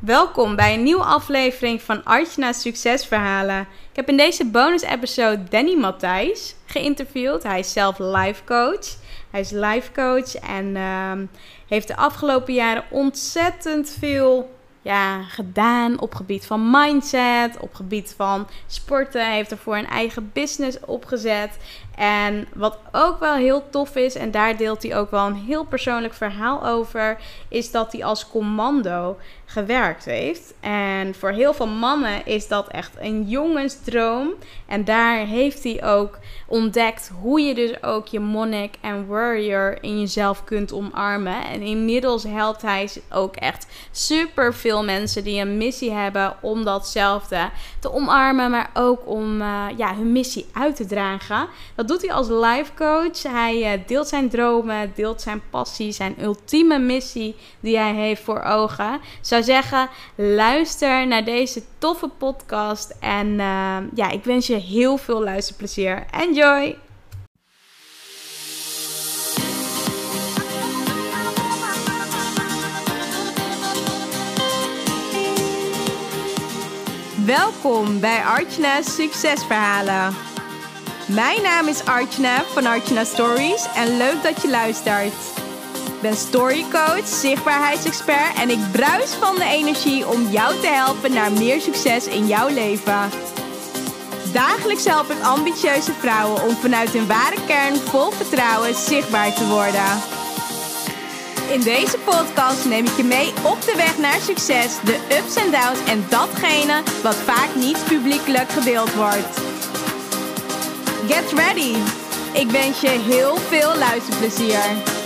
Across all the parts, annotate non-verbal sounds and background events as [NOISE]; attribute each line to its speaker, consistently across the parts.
Speaker 1: Welkom bij een nieuwe aflevering van Artjana's Succesverhalen. Ik heb in deze bonus-episode Danny Matthijs geïnterviewd. Hij is zelf life coach. Hij is life coach en ehm, heeft de afgelopen jaren ontzettend veel ja, gedaan op gebied van mindset, op gebied van sporten. Hij heeft ervoor een eigen business opgezet. En wat ook wel heel tof is, en daar deelt hij ook wel een heel persoonlijk verhaal over, is dat hij als commando gewerkt heeft. En voor heel veel mannen is dat echt een jongensdroom. En daar heeft hij ook ontdekt hoe je dus ook je monnik en warrior in jezelf kunt omarmen. En inmiddels helpt hij ook echt super veel mensen die een missie hebben om datzelfde te omarmen, maar ook om uh, ja, hun missie uit te dragen. Dat doet hij als life coach. Hij uh, deelt zijn dromen, deelt zijn passie, zijn ultieme missie die hij heeft voor ogen. Zou zeggen, luister naar deze toffe podcast. En uh, ja, ik wens je heel veel luisterplezier. Enjoy! Welkom bij Artjana's Succesverhalen. Mijn naam is Archna van Archna Stories en leuk dat je luistert. Ik ben storycoach, zichtbaarheidsexpert en ik bruis van de energie om jou te helpen naar meer succes in jouw leven. Dagelijks help ik ambitieuze vrouwen om vanuit hun ware kern vol vertrouwen zichtbaar te worden. In deze podcast neem ik je mee op de weg naar succes, de ups en downs en datgene wat vaak niet publiekelijk gedeeld wordt. Get ready! Ik wens je heel veel luisterplezier.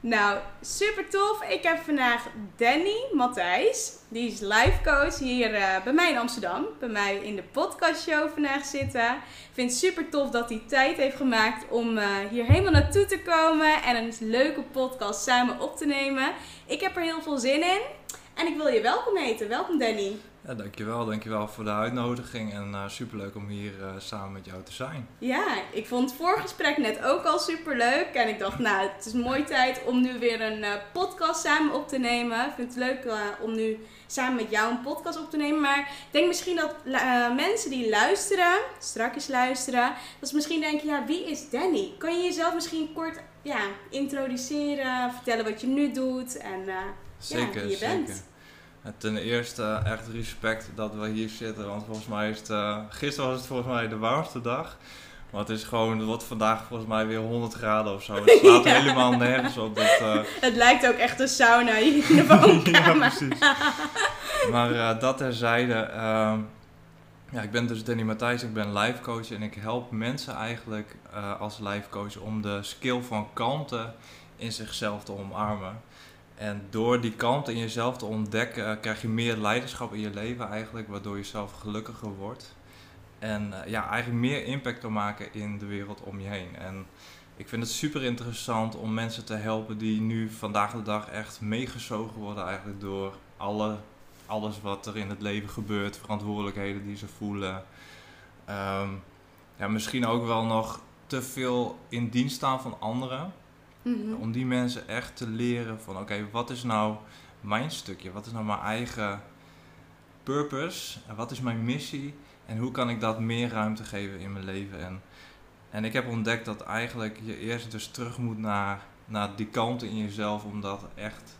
Speaker 1: Nou, super tof. Ik heb vandaag Danny Matthijs. Die is life coach hier uh, bij mij in Amsterdam. Bij mij in de podcastshow vandaag zitten. Ik vind het super tof dat hij tijd heeft gemaakt om uh, hier helemaal naartoe te komen. En een leuke podcast samen op te nemen. Ik heb er heel veel zin in. En ik wil je welkom heten. Welkom Danny.
Speaker 2: Ja, dankjewel. Dankjewel voor de uitnodiging en uh, superleuk om hier uh, samen met jou te zijn.
Speaker 1: Ja, ik vond het voorgesprek net ook al superleuk. En ik dacht, nou, het is een mooie tijd om nu weer een uh, podcast samen op te nemen. Ik vind het leuk om nu samen met jou een podcast op te nemen. Maar ik denk misschien dat mensen die luisteren, strakjes luisteren, dat ze misschien denken, ja, wie is Danny? Kan je jezelf misschien kort ja, introduceren, vertellen wat je nu doet en
Speaker 2: zeker,
Speaker 1: ja, wie je
Speaker 2: zeker.
Speaker 1: bent?
Speaker 2: Ten eerste echt respect dat we hier zitten, want volgens mij is het, uh, gisteren was het volgens mij de warmste dag. Maar het is gewoon, het wordt vandaag volgens mij weer 100 graden of zo. Het [LAUGHS] slaat ja. helemaal nergens op. Dat, uh... [LAUGHS]
Speaker 1: Het lijkt ook echt een sauna hier in de [LAUGHS] woonkamer.
Speaker 2: ja, precies. maar uh, dat terzijde, uh, ja, ik ben dus Danny Matthijs, ik ben life coach en ik help mensen eigenlijk als life coach om de skill van kalmte in zichzelf te omarmen. En door die kant in jezelf te ontdekken, krijg je meer leiderschap in je leven eigenlijk, waardoor je zelf gelukkiger wordt. En uh, ja, eigenlijk meer impact kan maken in de wereld om je heen. En ik vind het super interessant om mensen te helpen die nu vandaag de dag echt meegezogen worden eigenlijk door alle, alles wat er in het leven gebeurt, verantwoordelijkheden die ze voelen. Um, ja, misschien ook wel nog te veel in dienst staan van anderen. Mm-hmm. Om die mensen echt te leren van oké, okay, wat is nou mijn stukje? Wat is nou mijn eigen purpose? En wat is mijn missie? En hoe kan ik dat meer ruimte geven in mijn leven? En, en ik heb ontdekt dat eigenlijk je eerst dus terug moet naar, naar die kant in jezelf om, dat echt,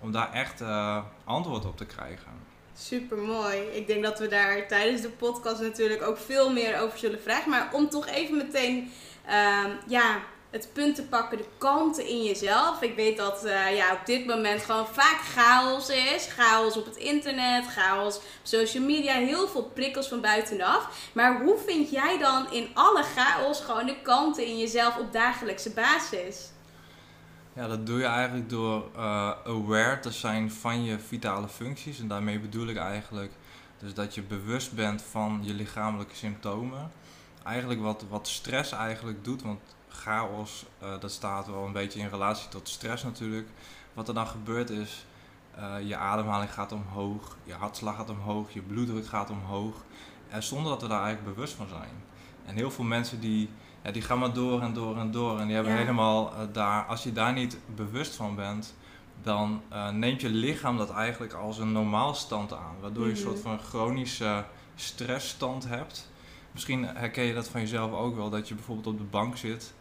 Speaker 2: om daar echt uh, antwoord op te krijgen.
Speaker 1: Super mooi. Ik denk dat we daar tijdens de podcast natuurlijk ook veel meer over zullen vragen. Maar om toch even meteen uh, ja, het punt te pakken, de kalmte in jezelf. Ik weet dat uh, ja, op dit moment gewoon vaak chaos is. Chaos op het internet, chaos op social media, heel veel prikkels van buitenaf. Maar hoe vind jij dan in alle chaos gewoon de kalmte in jezelf op dagelijkse basis?
Speaker 2: Ja, dat doe je eigenlijk door uh, aware te zijn van je vitale functies. En daarmee bedoel ik eigenlijk dus dat je bewust bent van je lichamelijke symptomen. Eigenlijk wat, wat stress eigenlijk doet, want chaos, uh, dat staat wel een beetje in relatie tot stress natuurlijk. Wat er dan gebeurt is, uh, je ademhaling gaat omhoog, je hartslag gaat omhoog, je bloeddruk gaat omhoog. En zonder dat we daar eigenlijk bewust van zijn. En heel veel mensen die, ja, die gaan maar door en door en door. En die hebben
Speaker 1: Ja.
Speaker 2: helemaal eh, daar, als je daar niet bewust van bent, dan eh, neemt je lichaam dat eigenlijk als een normaalstand aan. Waardoor je een
Speaker 1: Mhm.
Speaker 2: soort van chronische stressstand hebt. Misschien herken je dat van jezelf ook wel, dat je bijvoorbeeld op de bank zit,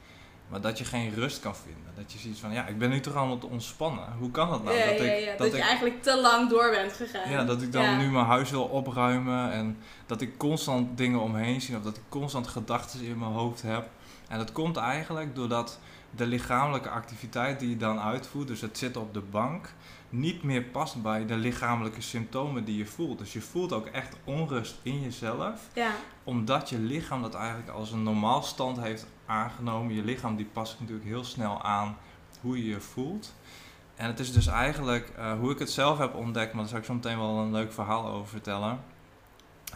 Speaker 2: maar dat je geen rust kan vinden. Dat je ziet van, ja, ik ben nu toch aan het ontspannen. Hoe kan dat nou?
Speaker 1: ja,
Speaker 2: dat
Speaker 1: ja,
Speaker 2: ik,
Speaker 1: ja, dat,
Speaker 2: dat
Speaker 1: je
Speaker 2: ik,
Speaker 1: eigenlijk te lang door bent gegaan.
Speaker 2: ja, dat ik dan nu mijn huis wil opruimen en dat ik constant dingen omheen zie of dat ik constant gedachten in mijn hoofd heb. En dat komt eigenlijk doordat de lichamelijke activiteit die je dan uitvoert, dus het zitten op de bank, niet meer past bij de lichamelijke symptomen die je voelt. Dus je voelt ook echt onrust in jezelf,
Speaker 1: Ja,
Speaker 2: omdat je lichaam dat eigenlijk als een normaal stand heeft aangenomen. Je lichaam die past natuurlijk heel snel aan hoe je je voelt. En het is dus eigenlijk eh, hoe ik het zelf heb ontdekt, maar daar zal ik zo meteen wel een leuk verhaal over vertellen.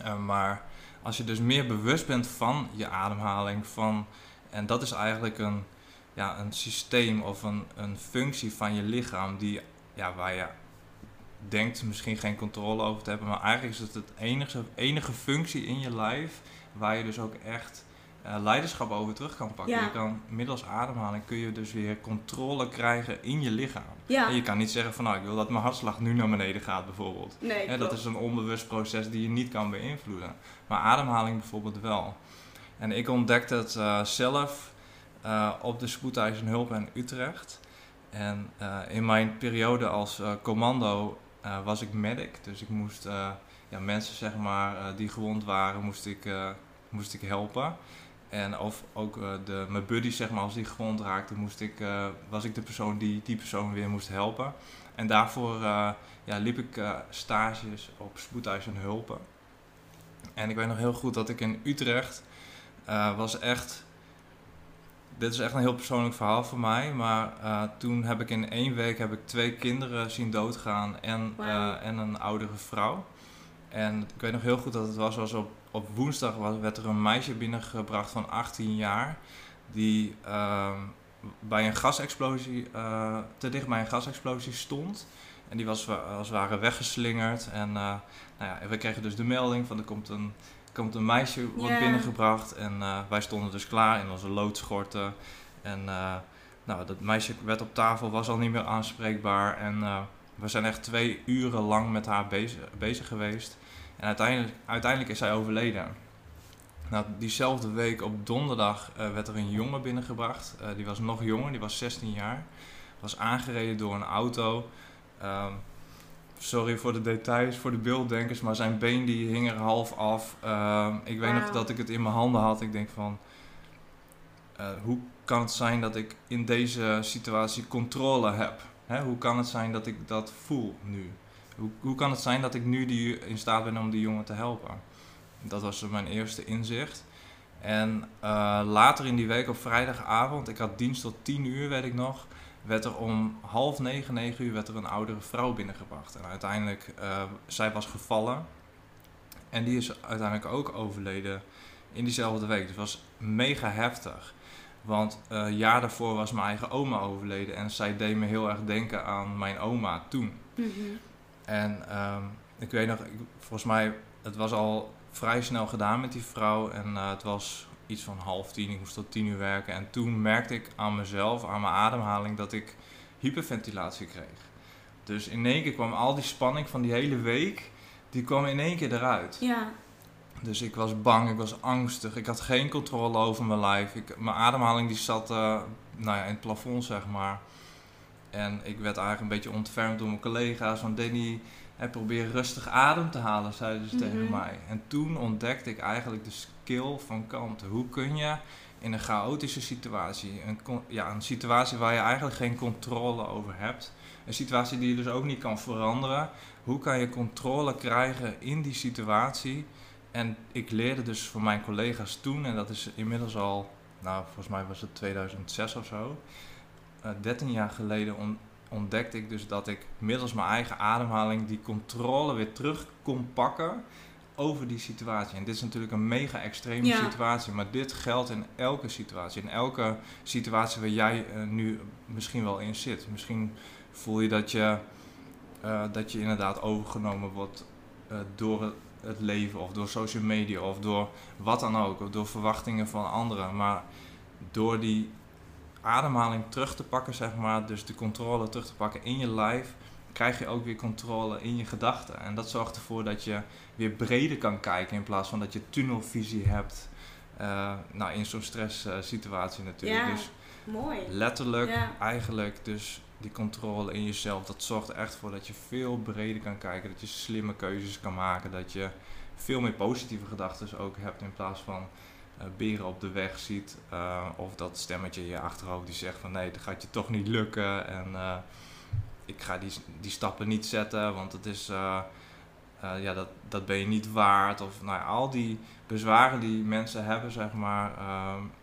Speaker 2: Eh, maar als je dus meer bewust bent van je ademhaling, van, en dat is eigenlijk een, ja, een systeem of een, een functie van je lichaam die, ja, waar je denkt misschien geen controle over te hebben, maar eigenlijk is het het enige, enige functie in je lijf waar je dus ook echt eh, leiderschap over terug kan pakken.
Speaker 1: Ja.
Speaker 2: Je kan middels ademhaling kun je dus weer controle krijgen in je lichaam.
Speaker 1: ja.
Speaker 2: En je kan niet zeggen van nou ik wil dat mijn hartslag nu naar beneden gaat bijvoorbeeld.
Speaker 1: nee,
Speaker 2: dat is een onbewust proces die je niet kan beïnvloeden. Maar ademhaling bijvoorbeeld wel. En ik ontdekte het eh, zelf eh, op de spoedeisende hulp in Utrecht. En in mijn periode als commando was ik medic. Dus ik moest ja, mensen zeg maar, die gewond waren, moest ik, moest ik helpen. En of ook eh, de, mijn buddies, zeg maar, als die gewond raakten, moest ik, eh, was ik de persoon die die persoon weer moest helpen. En daarvoor eh, ja, liep ik stages op spoedeisende hulpen. En ik weet nog heel goed dat ik in Utrecht was echt... Dit is echt een heel persoonlijk verhaal voor mij. Maar toen heb ik in één week heb ik twee kinderen zien doodgaan en, en een oudere vrouw. En ik weet nog heel goed dat het was, was op, op woensdag werd er een meisje binnengebracht van 18 jaar. Die ehm, bij een gasexplosie, eh, te dicht bij een gasexplosie stond. En die was wa- als het ware weggeslingerd. En eh, nou ja, we kregen dus de melding van er komt een, komt een meisje wordt binnengebracht. En eh, wij stonden dus klaar in onze loodschorten. En nou, dat meisje werd op tafel, was al niet meer aanspreekbaar. En we zijn echt twee uren lang met haar bezig, bezig geweest. En uiteindelijk, uiteindelijk is zij overleden. Nou, diezelfde week op donderdag eh, werd er een jongen binnengebracht. Eh, die was nog jonger, die was 16 jaar. Was aangereden door een auto. Ehm, sorry voor de details, voor de beelddenkers, maar zijn been die hing er half af. Ehm, ik weet nog dat ik het in mijn handen had. Ik denk van, eh, hoe kan het zijn dat ik in deze situatie controle heb? Hè, hoe kan het zijn dat ik dat voel nu? Hoe, hoe kan het zijn dat ik nu die, in staat ben om die jongen te helpen? Dat was mijn eerste inzicht. En eh, later in die week op vrijdagavond, ik had dienst tot 10 uur, weet ik nog, werd er om half negen, negen uur werd er een oudere vrouw binnengebracht. En uiteindelijk, eh, zij was gevallen. En die is uiteindelijk ook overleden in diezelfde week. Dus het was mega heftig. Want eh, een jaar daarvoor was mijn eigen oma overleden. En zij deed me heel erg denken aan mijn oma toen.
Speaker 1: Mhm.
Speaker 2: En ehm, ik weet nog, ik- volgens mij, het was al vrij snel gedaan met die vrouw. En eh, het was iets van half tien, ik moest tot tien uur werken. En toen merkte ik aan mezelf, aan mijn ademhaling, dat ik hyperventilatie kreeg. Dus in één keer kwam al die spanning van die hele week, die kwam in één keer eruit.
Speaker 1: Ja,
Speaker 2: Dus ik was bang, ik was angstig, ik had geen controle over mijn lijf. Ik, mijn ademhaling die zat eh, nou ja, in het plafond, zeg maar. En ik werd eigenlijk een beetje ontfermd door mijn collega's. Van Danny, hè, probeer rustig adem te halen, zeiden ze tegen
Speaker 1: Mhm.
Speaker 2: mij. En toen ontdekte ik eigenlijk de skill van kanten. Hoe kun je in een chaotische situatie, een, ja, een situatie waar je eigenlijk geen controle over hebt, een situatie die je dus ook niet kan veranderen, hoe kan je controle krijgen in die situatie? En ik leerde dus van mijn collega's toen, en dat is inmiddels al, nou volgens mij was het 2006 of zo, eh 13 jaar geleden on- ontdekte ik dus dat ik middels mijn eigen ademhaling die controle weer terug kon pakken over die situatie. En dit is natuurlijk een mega extreme
Speaker 1: Ja.
Speaker 2: situatie, maar dit geldt in elke situatie. In elke situatie waar jij eh, nu misschien wel in zit. Misschien voel je dat je, eh, dat je inderdaad overgenomen wordt eh, door, het- het leven of door social media of door wat dan ook, of door verwachtingen van anderen. Maar door die ademhaling terug te pakken, zeg maar, dus de controle terug te pakken in je lijf, krijg je ook weer controle in je gedachten. En dat zorgt ervoor dat je weer breder kan kijken in plaats van dat je tunnelvisie hebt. Uh, nou, in zo'n stresssituatie natuurlijk.
Speaker 1: Ja, dus mooi.
Speaker 2: Letterlijk, eigenlijk, dus die controle in jezelf, dat zorgt er echt voor dat je veel breder kan kijken, dat je slimme keuzes kan maken, dat je veel meer positieve gedachten ook hebt in plaats van beren op de weg ziet. Uh, of dat stemmetje in je achterhoofd die zegt van nee, dat gaat je toch niet lukken en uh, ik ga die, die stappen niet zetten, want het is, ja, dat, dat ben je niet waard. Of nou ja, al die bezwaren die mensen hebben, zeg maar,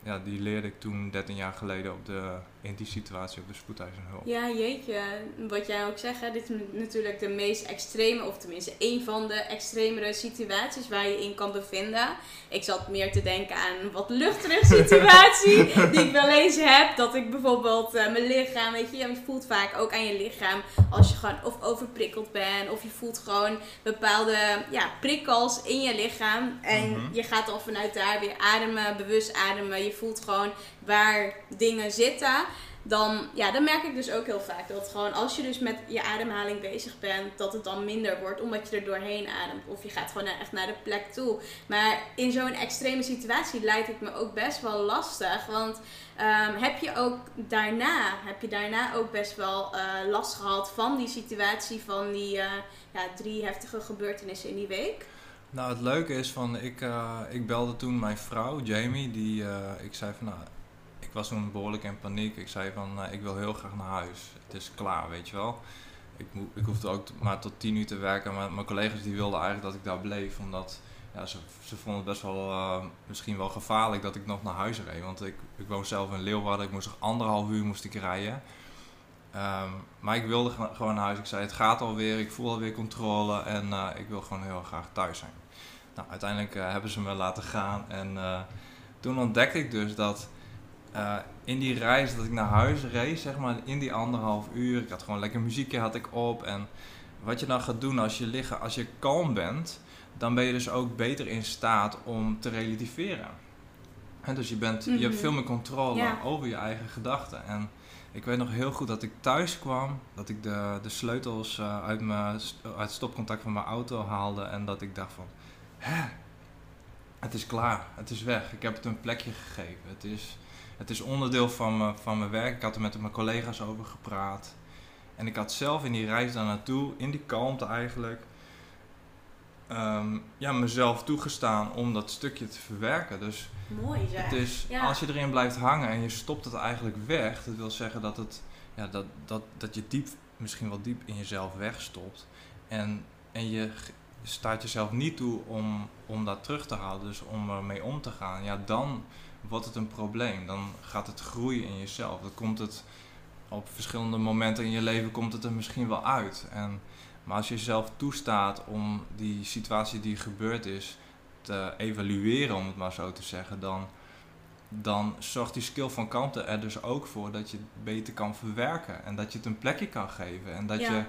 Speaker 2: ja, die leerde ik toen 13 jaar geleden op de in die situatie op de spoedeisende
Speaker 1: Ja, jeetje. Wat jij ook zegt, hè, dit is natuurlijk de meest extreme, of tenminste een van de extremere situaties waar je in kan bevinden. Ik zat meer te denken aan een wat luchtige [LAUGHS] situatie die ik wel eens heb. Dat ik bijvoorbeeld uh, mijn lichaam, weet je, je voelt vaak ook aan je lichaam als je gewoon of overprikkeld bent, of je voelt gewoon bepaalde ja, prikkels in je lichaam. En mhm. je gaat al vanuit daar weer ademen, bewust ademen. Je voelt gewoon waar dingen zitten dan, ja, dan merk ik dus ook heel vaak dat gewoon als je dus met je ademhaling bezig bent, dat het dan minder wordt omdat je er doorheen ademt. Of je gaat gewoon echt naar de plek toe. Maar in zo'n extreme situatie lijkt het me ook best wel lastig. Want ehm, heb je ook daarna, heb je daarna ook best wel uh, last gehad van die situatie, van die uh, ja, drie heftige gebeurtenissen in die week?
Speaker 2: Nou, het leuke is van, ik, uh, ik belde toen mijn vrouw, Jamie, die, ik zei van, nou, ik was toen behoorlijk in paniek. Ik zei van, uh, ik wil heel graag naar huis. Het is klaar, weet je wel. Ik, ik hoefde ook maar tot tien uur te werken. Maar mijn collega's die wilden eigenlijk dat ik daar bleef. Omdat ja, ze, ze vonden het best wel, misschien wel gevaarlijk dat ik nog naar huis reed. Want ik, ik woon zelf in Leeuwarden. Ik moest nog anderhalf uur moest ik rijden. Um, maar ik wilde gewoon naar huis. Ik zei, het gaat alweer. Ik voel alweer controle. En ik wil gewoon heel graag thuis zijn. Nou, uiteindelijk hebben ze me laten gaan. En toen ontdekte ik dus dat uh, in die reis dat ik naar huis reed, zeg maar, in die anderhalf uur, ik had gewoon lekker muziekje had ik op. En wat je dan gaat doen als je liggen, als je kalm bent, dan ben je dus ook beter in staat om te relativeren. En dus je, bent, je hebt mhm. veel meer controle over je eigen gedachten. En ik weet nog heel goed dat ik thuis kwam, dat ik de, de sleutels uit, mijn, uit het stopcontact van mijn auto haalde en dat ik dacht van, hè, het is klaar, het is weg. Ik heb het een plekje gegeven. Het is, het is onderdeel van, me, van mijn werk. Ik had er met mijn collega's over gepraat. En ik had zelf in die reis daar naartoe, in die kalmte eigenlijk, ehm, ja, mezelf toegestaan om dat stukje te verwerken. Dus
Speaker 1: Mooi zeg.
Speaker 2: Het is, Als je erin blijft hangen en je stopt het eigenlijk weg, dat wil zeggen dat, het, ja, dat, dat, dat je diep, misschien wel diep in jezelf wegstopt. En, en je staat jezelf niet toe om, om dat terug te halen, dus om ermee om te gaan. Ja, dan wordt het een probleem. Dan gaat het groeien in jezelf. Dan komt het op verschillende momenten in je leven komt het er misschien wel uit. En, maar als je jezelf toestaat om die situatie die gebeurd is te evalueren, om het maar zo te zeggen, dan, dan zorgt die skill van kanten er dus ook voor dat je het beter kan verwerken. En dat je het een plekje kan geven. En dat, je,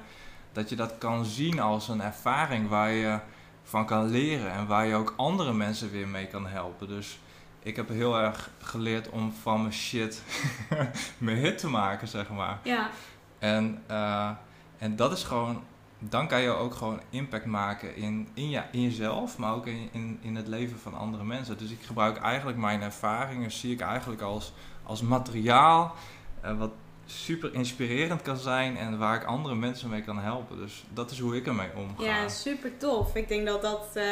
Speaker 2: dat je dat kan zien als een ervaring waar je van kan leren en waar je ook andere mensen weer mee kan helpen. Dus ik heb heel erg geleerd om van mijn shit [LAUGHS] mijn hit te maken, zeg maar.
Speaker 1: Ja.
Speaker 2: En, uh, en dat is gewoon, dan kan je ook gewoon impact maken in, in, ja, in jezelf, maar ook in, in, in het leven van andere mensen. Dus ik gebruik eigenlijk mijn ervaringen, zie ik eigenlijk als, als materiaal, uh, wat super inspirerend kan zijn en waar ik andere mensen mee kan helpen. Dus dat is hoe ik ermee omga.
Speaker 1: Ja, super tof. Ik denk dat dat... Uh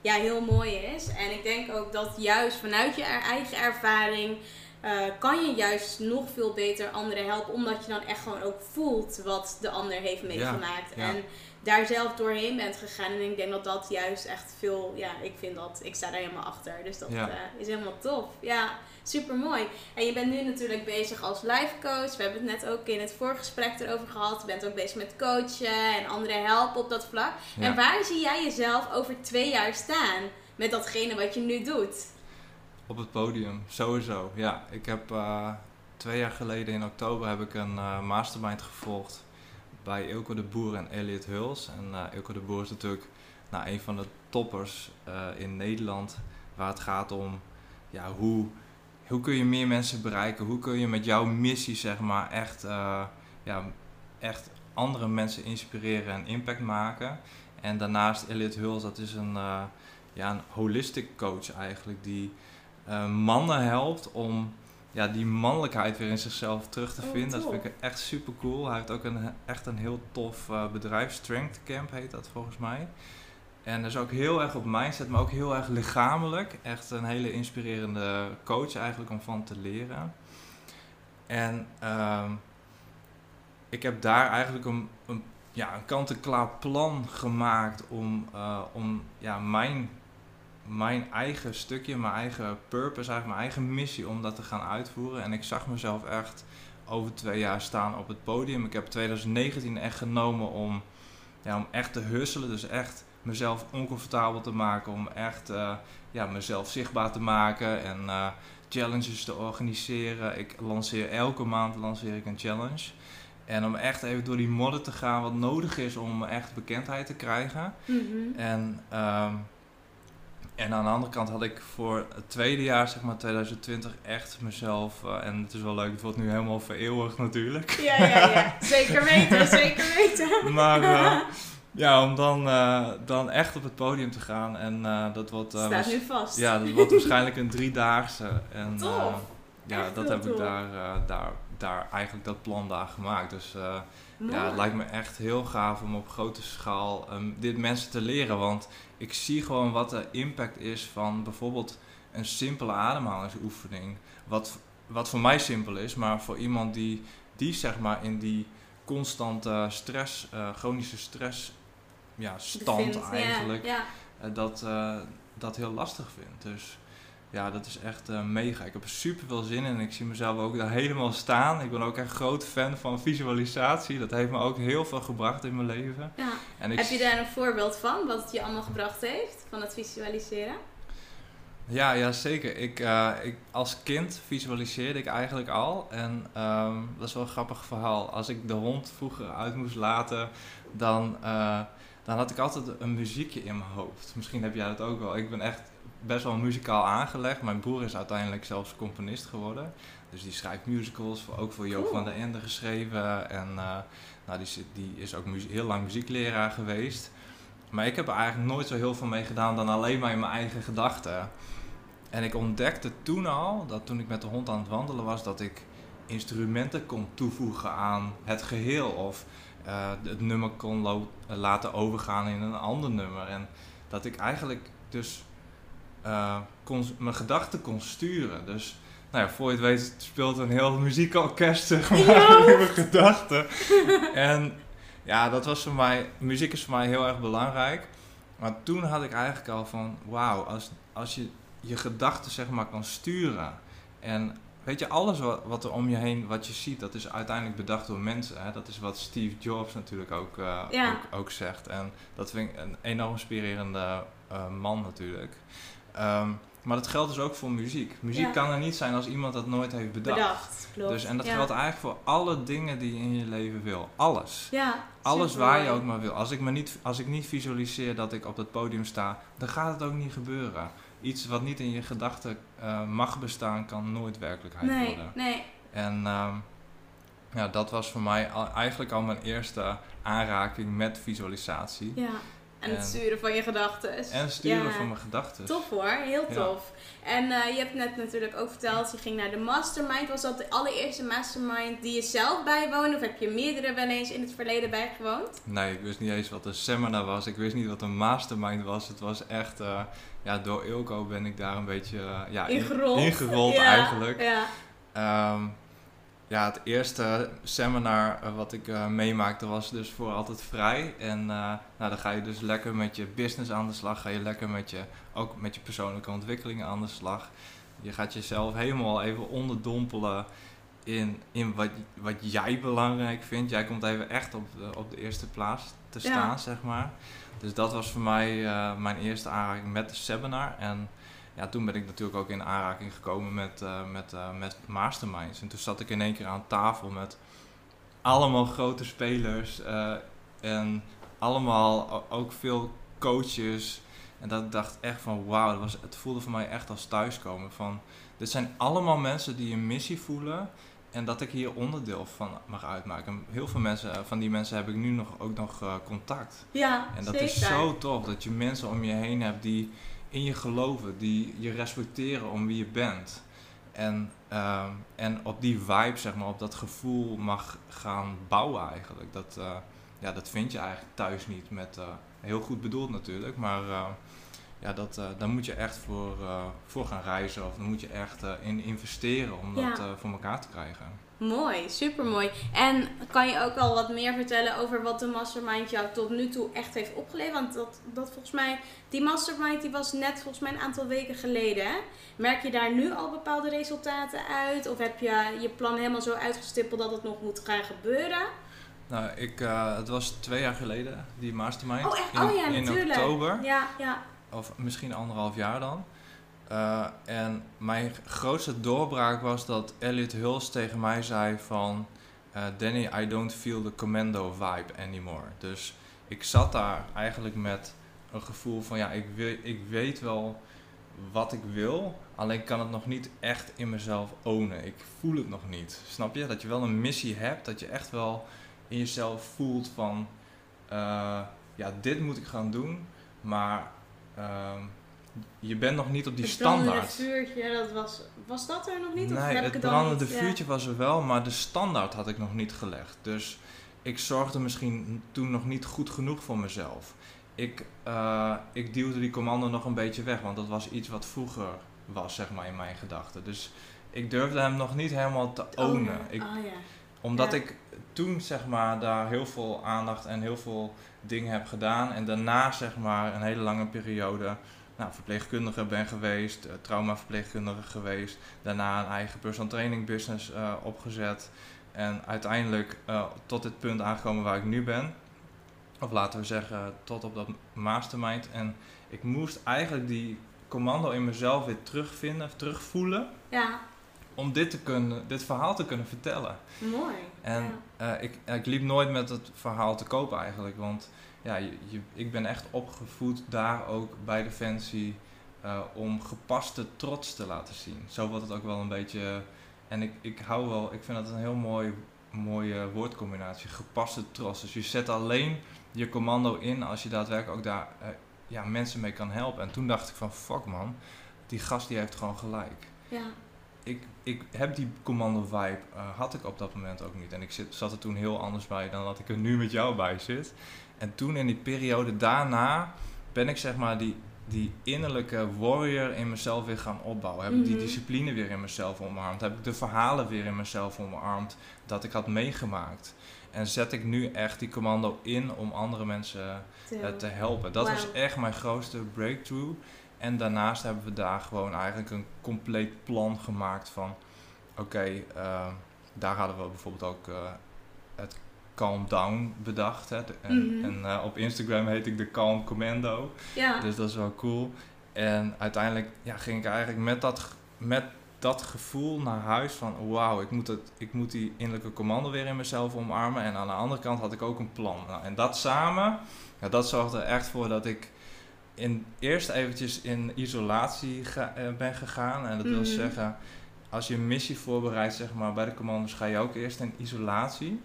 Speaker 1: ja, heel mooi is. En ik denk ook dat juist vanuit je eigen ervaring uh, kan je juist nog veel beter anderen helpen. Omdat je dan echt gewoon ook voelt wat de ander heeft meegemaakt. En daar zelf doorheen bent gegaan. En ik denk dat dat juist echt veel, ja, ik vind dat, ik sta daar helemaal achter. Dus dat uh, is helemaal tof. Ja, super mooi. En je bent nu natuurlijk bezig als life coach. We hebben het net ook in het voorgesprek erover gehad. Je bent ook bezig met coachen en anderen helpen op dat vlak. En waar zie jij jezelf over twee jaar staan met datgene wat je nu doet?
Speaker 2: Op het podium, sowieso. Ja, ik heb uh, twee jaar geleden in oktober heb ik een uh, mastermind gevolgd bij Ilko de Boer en Elliot Huls. En uh, Ilko de Boer is natuurlijk nou, een van de toppers in Nederland. Waar het gaat om ja, hoe, hoe kun je meer mensen bereiken? Hoe kun je met jouw missie zeg maar echt, ja, echt andere mensen inspireren en impact maken. En daarnaast Elliot Huls, dat is een, ja, een holistic coach eigenlijk die mannen helpt om ja, die mannelijkheid weer in zichzelf terug te oh, vinden. Dat vind ik echt super cool. Hij heeft ook een, echt een heel tof bedrijf, Strength Camp heet dat volgens mij. En is ook heel erg op mindset, maar ook heel erg lichamelijk. Echt een hele inspirerende coach eigenlijk om van te leren. En uh, ik heb daar eigenlijk een, een, ja, een kant-en-klaar plan gemaakt om, uh, om ja, mijn mijn eigen stukje, mijn eigen purpose, eigenlijk mijn eigen missie om dat te gaan uitvoeren. En ik zag mezelf echt over twee jaar staan op het podium. Ik heb 2019 echt genomen om, ja, om echt te husselen. Dus echt mezelf oncomfortabel te maken. Om echt uh, ja, mezelf zichtbaar te maken en uh, challenges te organiseren. Ik lanceer elke maand lanceer ik een challenge. En om echt even door die modder te gaan wat nodig is om echt bekendheid te krijgen. Mm -hmm. En uh, en aan de andere kant had ik voor het tweede jaar, zeg maar 2020, echt mezelf. Uh, en het is wel leuk, het wordt nu helemaal vereeuwigd natuurlijk.
Speaker 1: Ja, ja, ja. Zeker weten, zeker weten. [LAUGHS]
Speaker 2: maar uh, [LAUGHS] ja, om dan, uh, dan echt op het podium te gaan. En dat wordt.
Speaker 1: Staat nu vast.
Speaker 2: Ja, dat wordt waarschijnlijk een driedaagse. En ja, dat heb ik daar, daar, daar eigenlijk dat plan daar gemaakt. Dus ja, het lijkt me echt heel gaaf om op grote schaal um, dit mensen te leren. Want ik zie gewoon wat de impact is van bijvoorbeeld een simpele ademhalingsoefening. Wat, wat voor mij simpel is, maar voor iemand die, die zeg maar in die constante stress, uh, chronische stress ja, stand eigenlijk, ja, uh, dat, uh, dat heel lastig vindt. Dus ja, dat is echt uh, mega. Ik heb er super veel zin in en ik zie mezelf ook daar helemaal staan. Ik ben ook echt groot fan van visualisatie. Dat heeft me ook heel veel gebracht in mijn leven.
Speaker 1: Ja. En ik heb je daar een voorbeeld van, wat het je allemaal gebracht heeft, van het visualiseren?
Speaker 2: Ja, ja zeker. Ik, uh, ik, als kind visualiseerde ik eigenlijk al. En um, dat is wel een grappig verhaal. Als ik de hond vroeger uit moest laten, dan, uh, dan had ik altijd een muziekje in mijn hoofd. Misschien heb jij dat ook wel. Ik ben echt best wel muzikaal aangelegd. Mijn broer is uiteindelijk zelfs componist geworden. Dus die schrijft musicals, ook voor Joop van der Ende geschreven. En uh, nou, die, die, is ook heel lang muziekleraar geweest. Maar ik heb er eigenlijk nooit zo heel veel mee gedaan dan alleen maar in mijn eigen gedachten. En ik ontdekte toen al, dat toen ik met de hond aan het wandelen was, dat ik instrumenten kon toevoegen aan het geheel. Of uh, het nummer kon laten overgaan in een ander nummer. En dat ik eigenlijk dus uh, kon, mijn gedachten kon sturen. Dus nou ja, voor je het weet speelt een heel muziekorkest zeg maar, in mijn [LAUGHS] gedachten. [LAUGHS] en ja, dat was voor mij, muziek is voor mij heel erg belangrijk. Maar toen had ik eigenlijk al van, wauw, als, als je je gedachten zeg maar kan sturen. En weet je, alles wat, wat, er om je heen, wat je ziet, dat is uiteindelijk bedacht door mensen. Hè? Dat is wat Steve Jobs natuurlijk ook, uh, ook, ook, zegt. En dat vind ik een enorm inspirerende uh, man natuurlijk. Um, maar dat geldt dus ook voor muziek. Muziek kan er niet zijn als iemand dat nooit heeft bedacht. bedacht klopt. Dus, en dat geldt eigenlijk voor alle dingen die je in je leven wil. Alles. Ja, Alles waar je ook maar wil. Als ik, me niet, als ik niet visualiseer dat ik op dat podium sta, dan gaat het ook niet gebeuren. Iets wat niet in je gedachten uh, mag bestaan, kan nooit werkelijkheid
Speaker 1: nee,
Speaker 2: worden.
Speaker 1: Nee.
Speaker 2: En um, ja, dat was voor mij al, eigenlijk al mijn eerste aanraking met visualisatie.
Speaker 1: Ja. En, het sturen van je gedachten.
Speaker 2: En het sturen van mijn gedachten.
Speaker 1: Tof hoor, heel tof. En uh, je hebt net natuurlijk ook verteld, je ging naar de mastermind. Was dat de allereerste mastermind die je zelf bijwoonde? Of heb je meerdere wel eens in het verleden bijgewoond?
Speaker 2: Nee, ik wist niet eens wat een seminar was. Ik wist niet wat een mastermind was. Het was echt, uh, ja, door Ilko ben ik daar een beetje uh, ja,
Speaker 1: ingerold, [LAUGHS]
Speaker 2: ingerold eigenlijk. Ja. Um, ja, het eerste seminar uh, wat ik uh, meemaakte was dus voor altijd vrij. En uh, nou, dan ga je dus lekker met je business aan de slag. Ga je lekker met je, ook met je persoonlijke ontwikkelingen aan de slag. Je gaat jezelf helemaal even onderdompelen in, in wat, wat jij belangrijk vindt. Jij komt even echt op de, op de eerste plaats te staan, zeg maar. Dus dat was voor mij mijn eerste aanraking met de seminar. En ja, toen ben ik natuurlijk ook in aanraking gekomen met, uh, met, uh, met masterminds. En toen zat ik in één keer aan tafel met allemaal grote spelers uh, en allemaal ook veel coaches En dat dacht echt van wauw, het, was- het voelde voor mij echt als thuiskomen. Van, dit zijn allemaal mensen die een missie voelen en dat ik hier onderdeel van mag uitmaken. En heel veel mensen, eh, van die mensen heb ik nu nog, ook nog eh, contact.
Speaker 1: Ja,
Speaker 2: En dat
Speaker 1: zeker.
Speaker 2: is zo tof, dat je mensen om je heen hebt die in je geloven, die je respecteren om wie je bent. En, ehm, en op die vibe, zeg maar, op dat gevoel mag gaan bouwen eigenlijk. Dat, eh, ja, dat vind je eigenlijk thuis niet met, eh, heel goed bedoeld natuurlijk, maar eh, ja, dat, eh, daar moet je echt voor, voor gaan reizen of daar moet je echt in investeren om dat
Speaker 1: Ja.
Speaker 2: voor elkaar te krijgen.
Speaker 1: Mooi, super mooi. En kan je ook al wat meer vertellen over wat de mastermind jou tot nu toe echt heeft opgeleverd? Want dat, dat volgens mij, die mastermind die was net volgens mij een aantal weken geleden. Hè? Merk je daar nu al bepaalde resultaten uit? Of heb je je plan helemaal zo uitgestippeld dat het nog moet gaan gebeuren?
Speaker 2: Nou, ik, eh, het was twee jaar geleden, die mastermind.
Speaker 1: Oh, echt?
Speaker 2: In,
Speaker 1: Oh ja,
Speaker 2: in
Speaker 1: natuurlijk.
Speaker 2: oktober.
Speaker 1: Ja, ja.
Speaker 2: of misschien anderhalf jaar dan. Eh, en mijn grootste doorbraak was dat Elliot Hulse tegen mij zei van... eh, Danny, I don't feel the commando vibe anymore. Dus ik zat daar eigenlijk met een gevoel van... Ja, ik, ik weet wel wat ik wil, alleen kan het nog niet echt in mezelf ownen. Ik voel het nog niet. Snap je? Dat je wel een missie hebt, dat je echt wel in jezelf voelt van... eh, ja, dit moet ik gaan doen, maar... ehm, je bent nog niet op die
Speaker 1: het brandende
Speaker 2: standaard.
Speaker 1: vuurtje, dat was, was dat er nog niet? of
Speaker 2: Nee,
Speaker 1: heb
Speaker 2: het
Speaker 1: ik het
Speaker 2: brandende
Speaker 1: niet? Ja.
Speaker 2: vuurtje was er wel, maar de standaard had ik nog niet gelegd. Dus ik zorgde misschien toen nog niet goed genoeg voor mezelf. Ik, eh, ik duwde die commando nog een beetje weg, want dat was iets wat vroeger was, zeg maar, in mijn gedachten. Dus ik durfde hem nog niet helemaal te ownen. Ik,
Speaker 1: Oh ja.
Speaker 2: omdat
Speaker 1: Ja.
Speaker 2: ik toen, zeg maar, daar heel veel aandacht en heel veel dingen heb gedaan. En daarna, zeg maar, een hele lange periode nou, verpleegkundige ben geweest, eh, traumaverpleegkundige geweest. Daarna een eigen personal training business eh, opgezet. En uiteindelijk eh, tot dit punt aangekomen waar ik nu ben. Of laten we zeggen, tot op dat mastermind. En ik moest eigenlijk die commando in mezelf weer terugvinden, terugvoelen.
Speaker 1: Ja,
Speaker 2: Om dit, te kunnen, dit verhaal te kunnen vertellen.
Speaker 1: mooi.
Speaker 2: En
Speaker 1: Ja.
Speaker 2: ik, ik liep nooit met het verhaal te kopen eigenlijk. Want ja, je, ik ben echt opgevoed daar ook bij Defensie eh, om gepaste trots te laten zien. Zo wordt het ook wel een beetje. En ik, ik hou wel, ik vind dat een heel mooi, mooie woordcombinatie. Gepaste trots. Dus je zet alleen je commando in als je daadwerkelijk ook daar eh, ja, mensen mee kan helpen. En toen dacht ik van fuck man, die gast die heeft gewoon gelijk
Speaker 1: ja.
Speaker 2: Ik, ik heb die commando vibe, eh, had ik op dat moment ook niet. En ik zit, zat er toen heel anders bij dan dat ik er nu met jou bij zit. En toen in die periode daarna ben ik zeg maar die, die innerlijke warrior in mezelf weer gaan opbouwen. Heb ik die
Speaker 1: Mhm.
Speaker 2: discipline weer in mezelf omarmd. Heb ik de verhalen weer in mezelf omarmd dat ik had meegemaakt. En zet ik nu echt die commando in om andere mensen eh, te helpen. Dat was echt mijn grootste breakthrough. En daarnaast hebben we daar gewoon eigenlijk een compleet plan gemaakt van... Oké, eh, daar hadden we bijvoorbeeld ook eh, het Calm Down bedacht. Hè? De- en
Speaker 1: Mhm.
Speaker 2: en eh, op Instagram heet ik de Calm Commando.
Speaker 1: Ja.
Speaker 2: Dus dat is wel cool. En uiteindelijk ja, ging ik eigenlijk met dat, met dat gevoel naar huis van... Wauw, ik, moet het- ik moet die innerlijke commando weer in mezelf omarmen. En aan de andere kant had ik ook een plan. Nou, en dat samen, ja, dat zorgde er echt voor dat ik... In, eerst eventjes in isolatie ga- eh, ben gegaan. En dat wil
Speaker 1: Mhm.
Speaker 2: zeggen, als je een missie voorbereidt zeg maar, bij de commando's... ga je ook eerst in isolatie.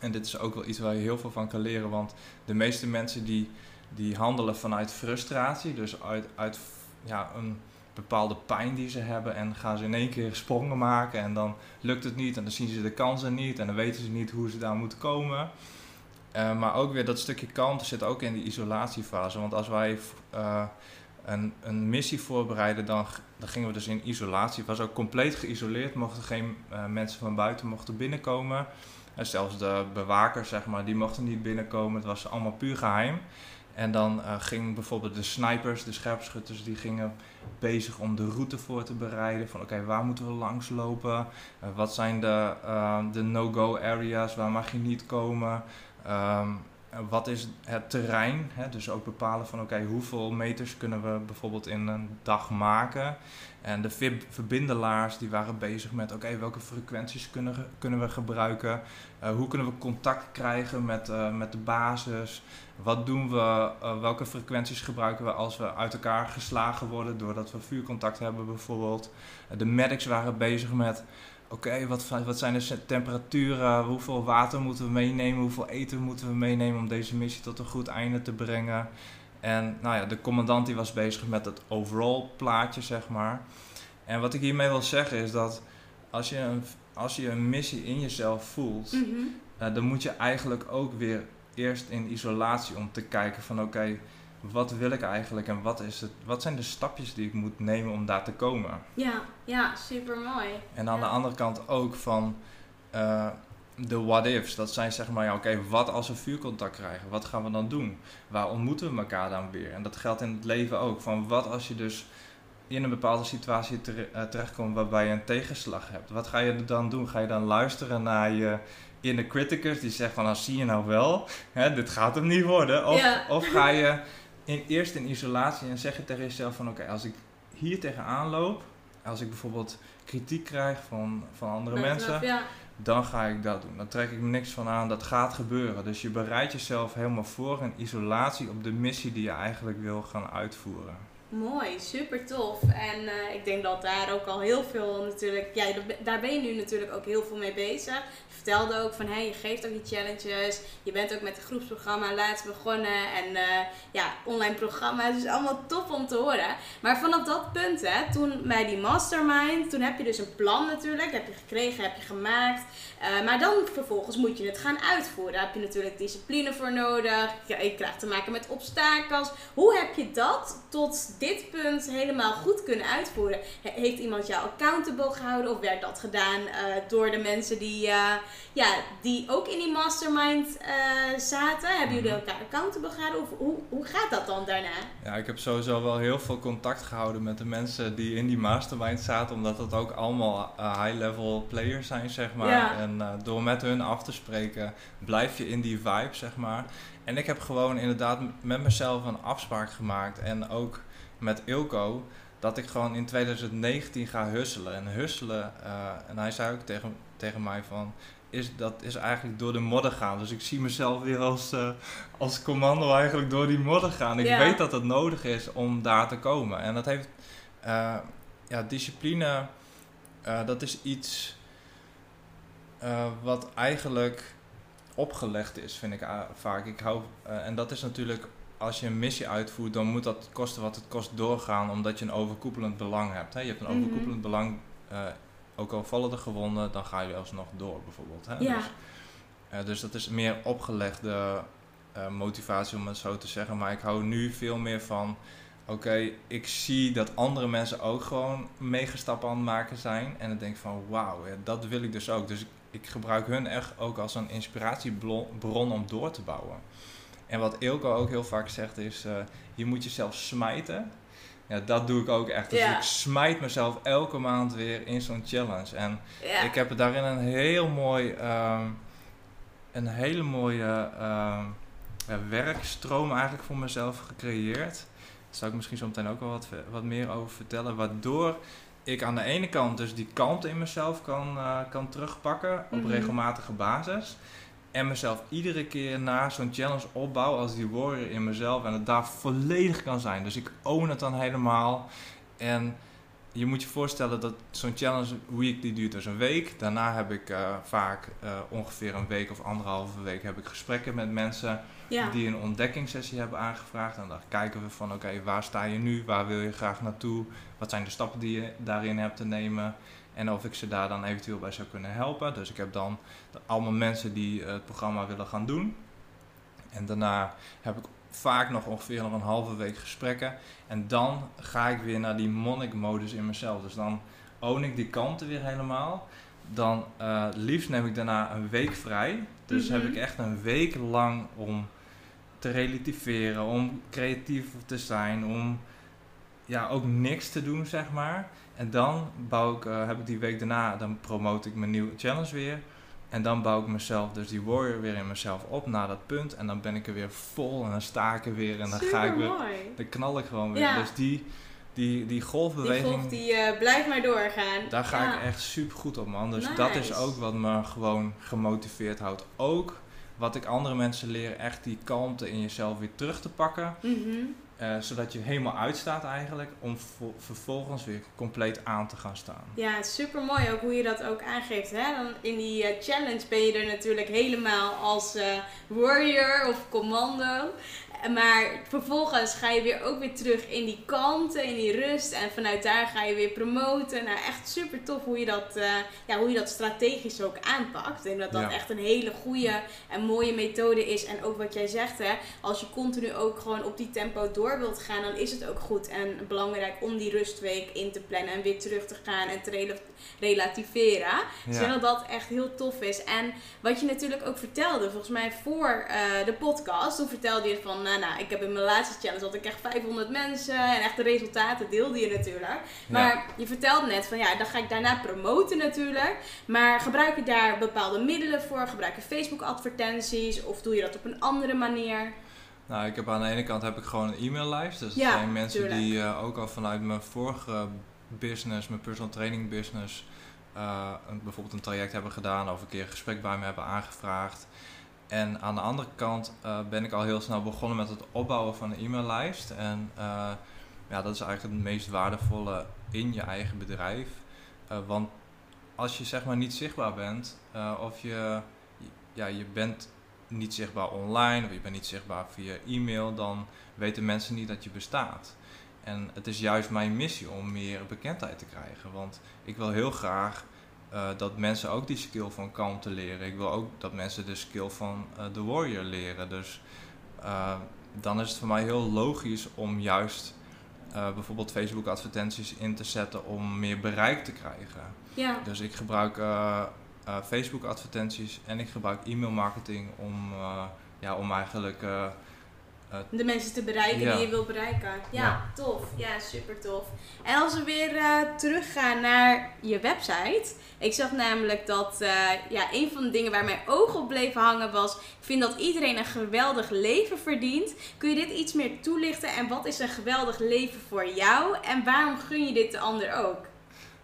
Speaker 2: En dit is ook wel iets waar je heel veel van kan leren. Want de meeste mensen die die handelen vanuit frustratie, dus uit, uit ja, een bepaalde pijn die ze hebben en gaan ze in één keer sprongen maken en dan lukt het niet en dan zien ze de kansen niet en dan weten ze niet hoe ze daar moeten komen. Eh, maar ook weer dat stukje kalmte zit ook in die isolatiefase, want als wij eh, een, een missie voorbereiden, dan, dan gingen we dus in isolatie. Was ook compleet geïsoleerd, mochten geen eh, mensen van buiten mochten binnenkomen. En zelfs de bewakers, zeg maar, die mochten niet binnenkomen. Het was allemaal puur geheim. En dan eh ging bijvoorbeeld de snipers, de scherpschutters, die gingen bezig om de route voor te bereiden. Van oké, waar moeten we langs lopen? Wat zijn de, de no-go areas? Waar mag je niet komen? Ehm, eh, wat is het terrein? Hè? Dus ook bepalen van oké, hoeveel meters kunnen we bijvoorbeeld in een dag maken? En de verbindelaars die waren bezig met oké, welke frequenties kunnen, kunnen we gebruiken? Eh, hoe kunnen we contact krijgen met, eh, met de basis? Wat doen we? eh, welke frequenties gebruiken we als we uit elkaar geslagen worden doordat we vuurcontact hebben bijvoorbeeld? De medics waren bezig met oké, wat, wat zijn de temperaturen? Hoeveel water moeten we meenemen? Hoeveel eten moeten we meenemen om deze missie tot een goed einde te brengen? En nou ja, de commandant die was bezig met het overall plaatje, zeg maar. En wat ik hiermee wil zeggen is dat als je een, als je een missie in jezelf voelt,
Speaker 1: Mhm.
Speaker 2: eh, dan moet je eigenlijk ook weer eerst in isolatie om te kijken van oké, wat wil ik eigenlijk en wat, is het, wat zijn de stapjes die ik moet nemen om daar te komen?
Speaker 1: Ja, ja, super mooi.
Speaker 2: En aan
Speaker 1: Ja.
Speaker 2: de andere kant ook van eh, de what-ifs. Dat zijn zeg maar, ja, oké, wat als we vuurcontact krijgen? Wat gaan we dan doen? Waar ontmoeten we elkaar dan weer? En dat geldt in het leven ook. Van wat als je dus in een bepaalde situatie tere- eh, terechtkomt waarbij je een tegenslag hebt? Wat ga je dan doen? Ga je dan luisteren naar je inner criticus die zegt van, nou zie je nou wel, hè, dit gaat hem niet worden. Of,
Speaker 1: Ja.
Speaker 2: of ga je in, eerst in isolatie en zeg je tegen jezelf van, oké, als ik hier tegenaan loop, als ik bijvoorbeeld kritiek krijg van, van andere mensen,
Speaker 1: Ja.
Speaker 2: dan ga ik dat doen. Dan trek ik me niks van aan, dat gaat gebeuren. Dus je bereidt jezelf helemaal voor in isolatie op de missie die je eigenlijk wil gaan uitvoeren.
Speaker 1: Mooi, super tof. En eh, ik denk dat daar ook al heel veel natuurlijk, ja, daar- ben je nu natuurlijk ook heel veel mee bezig. Je vertelde ook van, hé, je geeft ook die challenges. Je bent ook met het groepsprogramma laatst begonnen. En eh, ja, online programma's, dus allemaal top om te horen. Maar vanaf dat punt, hè, toen bij die mastermind, toen heb je dus een plan natuurlijk. Heb je gekregen, heb je gemaakt. Eh, maar dan vervolgens moet je het gaan uitvoeren. Daar heb je natuurlijk discipline voor nodig. Je, je krijgt te maken met obstakels. Hoe heb je dat tot dit punt helemaal goed kunnen uitvoeren? He- heeft iemand jou accountable gehouden of werd dat gedaan eh, door de mensen die, eh, ja, die ook in die mastermind zaten? Hebben jullie
Speaker 2: Mhm.
Speaker 1: elkaar accountable gehouden? Of hoe, hoe gaat dat dan daarna?
Speaker 2: Ja, ik heb sowieso wel heel veel contact gehouden met de mensen die in die mastermind zaten, omdat het ook allemaal high-level players zijn, zeg maar.
Speaker 1: Ja.
Speaker 2: En eh, door met hun af te spreken, blijf je in die vibe, zeg maar. En ik heb gewoon inderdaad met mezelf een afspraak gemaakt en ook met Ilko, dat ik gewoon in 2019 ga husselen. En husselen, eh, en hij zei ook tegen, tegen mij van, is, dat is eigenlijk door de modder gaan. Dus ik zie mezelf weer als, eh, als commando eigenlijk door die modder gaan. Ik
Speaker 1: Ja.
Speaker 2: weet dat het nodig is om daar te komen. En dat heeft, ja, discipline, dat is iets eh, wat eigenlijk opgelegd is, vind ik a- vaak. Ik hou, eh, en dat is natuurlijk, als je een missie uitvoert, dan moet dat kosten wat het kost doorgaan, omdat je een overkoepelend belang hebt. Hè? Je hebt een
Speaker 1: Mhm.
Speaker 2: overkoepelend belang, eh, ook al vallen de gewonden, dan ga je alsnog door bijvoorbeeld. Hè?
Speaker 1: Ja.
Speaker 2: Dus, eh, dus dat is meer opgelegde eh, motivatie om het zo te zeggen. Maar ik hou nu veel meer van, oké, ik zie dat andere mensen ook gewoon megestappen aan het maken zijn. En dan denk ik van, wauw, ja, dat wil ik dus ook. Dus ik, ik gebruik hun echt ook als een inspiratiebron om door te bouwen. En wat Ilko ook heel vaak zegt is, eh, je moet jezelf smijten. Ja, dat doe ik ook echt. Dus
Speaker 1: Ja.
Speaker 2: ik smijt mezelf elke maand weer in zo'n challenge. En
Speaker 1: Ja.
Speaker 2: ik heb daarin een heel mooi, ehm, een hele mooie ehm, werkstroom eigenlijk voor mezelf gecreëerd. Daar zou ik misschien zo meteen ook wel wat, wat meer over vertellen. Waardoor ik aan de ene kant dus die kant in mezelf kan, eh, kan terugpakken op
Speaker 1: Mhm.
Speaker 2: regelmatige basis. En mezelf iedere keer na zo'n challenge opbouw als die warrior in mezelf. En het daar volledig kan zijn. Dus ik own het dan helemaal. En je moet je voorstellen dat zo'n challenge week die duurt dus een week. Daarna heb ik eh, vaak eh, ongeveer een week of anderhalve week heb ik gesprekken met mensen
Speaker 1: ja.
Speaker 2: die een ontdekkingssessie hebben aangevraagd. En dan kijken we van oké, waar sta je nu? Waar wil je graag naartoe? Wat zijn de stappen die je daarin hebt te nemen? En of ik ze daar dan eventueel bij zou kunnen helpen. Dus ik heb dan de- allemaal mensen die eh, het programma willen gaan doen. En daarna heb ik vaak nog ongeveer nog een halve week gesprekken. En dan ga ik weer naar die monnik-modus in mezelf. Dus dan own ik die kanten weer helemaal. Dan eh, liefst neem ik daarna een week vrij. Dus
Speaker 1: Mhm.
Speaker 2: heb ik echt een week lang om te relativeren, om creatief te zijn, om ja, ook niks te doen, zeg maar. En dan bouw ik, eh, heb ik die week daarna, dan promote ik mijn nieuwe challenge weer. En dan bouw ik mezelf, dus die warrior weer in mezelf op naar dat punt. En dan ben ik er weer vol en dan sta ik er weer en dan ga ik weer. Dan knal ik gewoon weer.
Speaker 1: Ja.
Speaker 2: Dus die, die, die golfbeweging.
Speaker 1: Die golf die eh, blijft maar doorgaan.
Speaker 2: Daar ga
Speaker 1: Ja.
Speaker 2: ik echt super goed op, man. Dus dat is ook wat me gewoon gemotiveerd houdt. Ook wat ik andere mensen leer, echt die kalmte in jezelf weer terug te pakken.
Speaker 1: Mhm.
Speaker 2: eh, zodat je helemaal uitstaat eigenlijk, om vo- vervolgens weer compleet aan te gaan staan.
Speaker 1: Ja, super mooi ook hoe je dat ook aangeeft. Hè? Dan in die eh, challenge ben je er natuurlijk helemaal als eh, warrior of commando. Maar vervolgens ga je weer ook weer terug in die kalmte, in die rust. En vanuit daar ga je weer promoten. Nou, echt super tof hoe je dat, eh, ja, hoe je dat strategisch ook aanpakt. Ik denk dat dat
Speaker 2: Ja.
Speaker 1: echt een hele goede en mooie methode is. En ook wat jij zegt, hè, als je continu ook gewoon op die tempo door wilt gaan, dan is het ook goed en belangrijk om die rustweek in te plannen en weer terug te gaan en te rela- relativeren. Dus ik denk dat dat echt heel tof is. En wat je natuurlijk ook vertelde, volgens mij voor eh, de podcast, toen vertelde je van, nou, nou, ik heb in mijn laatste challenge had ik echt 500 mensen en echt de resultaten deelde je natuurlijk. Maar je vertelde net van, ja, dan ga ik daarna promoten natuurlijk. Maar gebruik je daar bepaalde middelen voor? Gebruik je Facebook advertenties of doe je dat op een andere manier?
Speaker 2: Nou, ik heb aan de ene kant heb ik gewoon een e-maillijst. Dus dat
Speaker 1: Ja,
Speaker 2: zijn mensen
Speaker 1: tuurlijk.
Speaker 2: die eh, ook al vanuit mijn vorige business, mijn personal training business, eh, een- bijvoorbeeld een traject hebben gedaan of een keer een gesprek bij me hebben aangevraagd. En aan de andere kant eh, ben ik al heel snel begonnen met het opbouwen van een e-maillijst. En eh, ja, dat is eigenlijk het meest waardevolle in je eigen bedrijf. Eh, want als je zeg maar niet zichtbaar bent, of je, ja, je bent niet zichtbaar online of je bent niet zichtbaar via e-mail, dan weten mensen niet dat je bestaat. En het is juist mijn missie om meer bekendheid te krijgen. Want ik wil heel graag eh, dat mensen ook die skill van kalmte leren. Ik wil ook dat mensen de skill van eh, de warrior leren. Dus eh, dan is het voor mij heel logisch om juist bijvoorbeeld Facebook advertenties in te zetten om meer bereik te krijgen.
Speaker 1: Ja,
Speaker 2: Dus ik gebruik Facebook advertenties en ik gebruik e-mail marketing om, ja, om eigenlijk
Speaker 1: de mensen te bereiken
Speaker 2: Ja.
Speaker 1: die je wil bereiken. Ja,
Speaker 2: Ja.
Speaker 1: tof. Ja, super tof. En als we weer eh, teruggaan naar je website. Ik zag namelijk dat eh, ja, een van de dingen waar mijn ogen op bleven hangen was... Ik vind dat iedereen een geweldig leven verdient. Kun je dit iets meer toelichten? En wat is een geweldig leven voor jou? En waarom gun je dit de ander ook?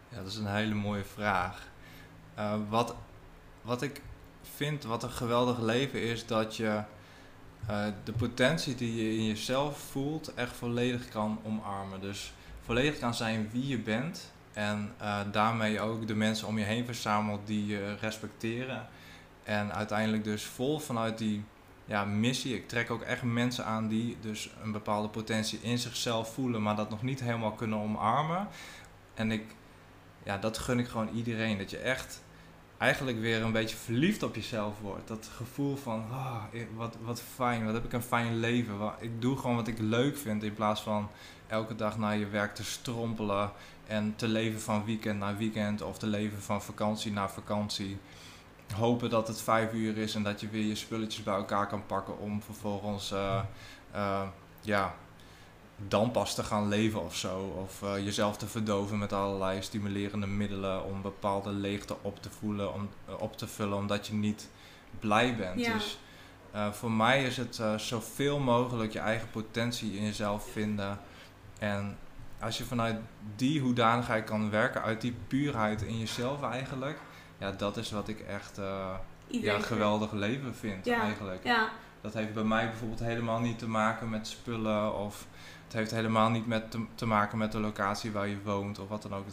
Speaker 2: Ja, dat is een hele mooie vraag. Eh, wat, wat ik vind, wat een geweldig leven is, dat je eh, de potentie die je in jezelf voelt echt volledig kan omarmen. Dus volledig kan zijn wie je bent en eh, daarmee ook de mensen om je heen verzamelt die je respecteren. En uiteindelijk dus vol vanuit die ja, missie. Ik trek ook echt mensen aan die dus een bepaalde potentie in zichzelf voelen, maar dat nog niet helemaal kunnen omarmen. En ik ja, dat gun ik gewoon iedereen. Dat je echt eigenlijk weer een beetje verliefd op jezelf wordt. Dat gevoel van, ah, wat, wat fijn, wat heb ik een fijn leven. Ik doe gewoon wat ik leuk vind in plaats van elke dag naar je werk te strompelen en te leven van weekend naar weekend of te leven van vakantie naar vakantie. Hopen dat het vijf uur is en dat je weer je spulletjes bij elkaar kan pakken om vervolgens, eh, eh, ja, dan pas te gaan leven of zo. Of eh, jezelf te verdoven met allerlei stimulerende middelen om bepaalde leegte op te voelen, om, eh, op te vullen, omdat je niet blij bent.
Speaker 1: Ja.
Speaker 2: Dus eh, voor mij is het zoveel mogelijk je eigen potentie in jezelf vinden. En als je vanuit die hoedanigheid kan werken, uit die puurheid in jezelf eigenlijk, ja, dat is wat ik echt ja, een geweldig leven vind
Speaker 1: Ja.
Speaker 2: eigenlijk.
Speaker 1: Ja,
Speaker 2: Dat heeft bij mij bijvoorbeeld helemaal niet te maken met spullen of het heeft helemaal niet met te, maken met de locatie waar je woont of wat dan ook.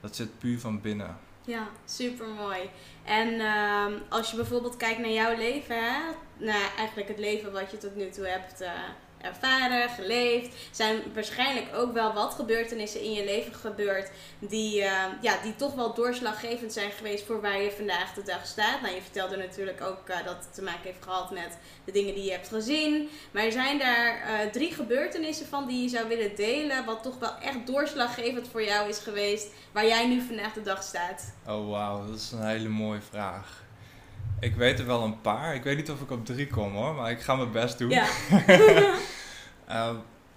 Speaker 2: Dat zit puur van binnen.
Speaker 1: Ja, super mooi. En ehm, als je bijvoorbeeld kijkt naar jouw leven, hè? naar eigenlijk het leven wat je tot nu toe hebt eh, ervaren, geleefd, zijn waarschijnlijk ook wel wat gebeurtenissen in je leven gebeurd die, eh, ja, die toch wel doorslaggevend zijn geweest voor waar je vandaag de dag staat. Nou, je vertelde natuurlijk ook eh, dat het te maken heeft gehad met de dingen die je hebt gezien. Maar er zijn daar eh, drie gebeurtenissen van die je zou willen delen, wat toch wel echt doorslaggevend voor jou is geweest, waar jij nu vandaag de dag staat.
Speaker 2: Oh wauw, dat is een hele mooie vraag. Ik weet er wel een paar. Ik weet niet of ik op drie kom hoor, maar ik ga mijn best doen.
Speaker 1: Ja. [LAUGHS]
Speaker 2: Eh,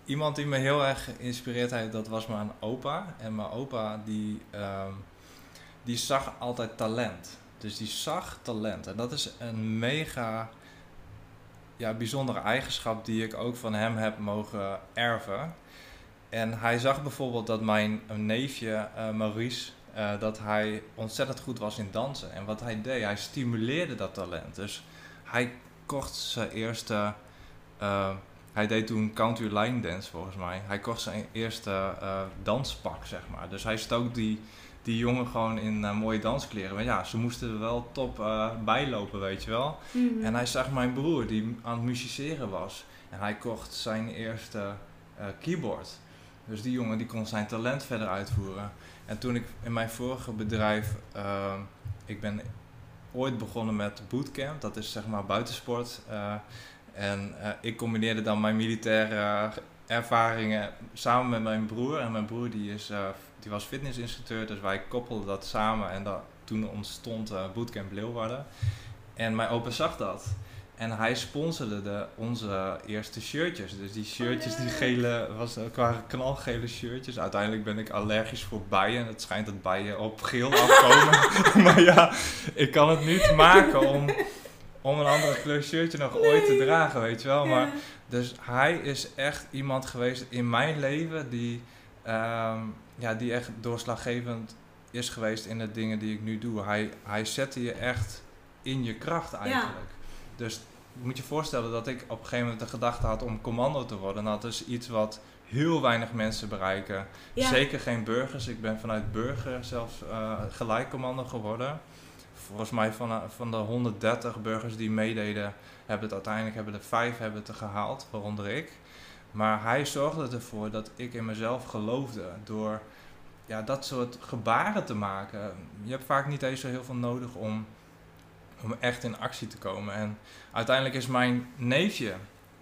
Speaker 2: iemand die me heel erg geïnspireerd heeft, dat was mijn opa. En mijn opa die, ehm, die zag altijd talent. Dus die zag talent. En dat is een mega ja, bijzondere eigenschap die ik ook van hem heb mogen erven. En hij zag bijvoorbeeld dat mijn neefje uh, Maurice, uh, dat hij ontzettend goed was in dansen. En wat hij deed, hij stimuleerde dat talent. Dus hij kocht zijn eerste, hij deed toen country line dance volgens mij. Hij kocht zijn eerste danspak, zeg maar. Dus hij stook die, die jongen gewoon in mooie danskleren. Maar ja, ze moesten er wel top bijlopen, weet je wel.
Speaker 1: Mhm.
Speaker 2: En hij zag mijn broer die aan het musiceren was. En hij kocht zijn eerste keyboard. Dus die jongen die kon zijn talent verder uitvoeren. En toen ik in mijn vorige bedrijf, uh, ik ben ooit begonnen met bootcamp, dat is zeg maar buitensport. Uh, en uh, ik combineerde dan mijn militaire ervaringen samen met mijn broer. En mijn broer die, is, die was fitnessinstructeur, dus wij koppelden dat samen. En dat, toen ontstond Bootcamp Leeuwarden. En mijn opa zag dat. En hij sponsorde de, onze eerste shirtjes. Dus die shirtjes,
Speaker 1: Oh,
Speaker 2: die gele, was, waren knalgele shirtjes. Uiteindelijk ben ik allergisch voor bijen. Het schijnt dat bijen op geel afkomen. [LAUGHS] [LAUGHS] maar ja, ik kan het niet maken om, om een andere kleur shirtje nog ooit te dragen, weet je wel. Maar, dus hij is echt iemand geweest in mijn leven die, ehm, ja, die echt doorslaggevend is geweest in de dingen die ik nu doe. Hij, hij zette je echt in je kracht eigenlijk. Dus moet je voorstellen dat ik op een gegeven moment de gedachte had om commando te worden. Nou, dat is iets wat heel weinig mensen bereiken.
Speaker 1: Ja.
Speaker 2: Zeker geen burgers. Ik ben vanuit burger zelfs eh, gelijk commando geworden. Volgens mij van, eh, van de 130 burgers die meededen, hebben het uiteindelijk hebben er vijf hebben het gehaald, waaronder ik. Maar hij zorgde ervoor dat ik in mezelf geloofde door ja, dat soort gebaren te maken. Je hebt vaak niet eens zo heel veel nodig om, om echt in actie te komen. En uiteindelijk is mijn neefje,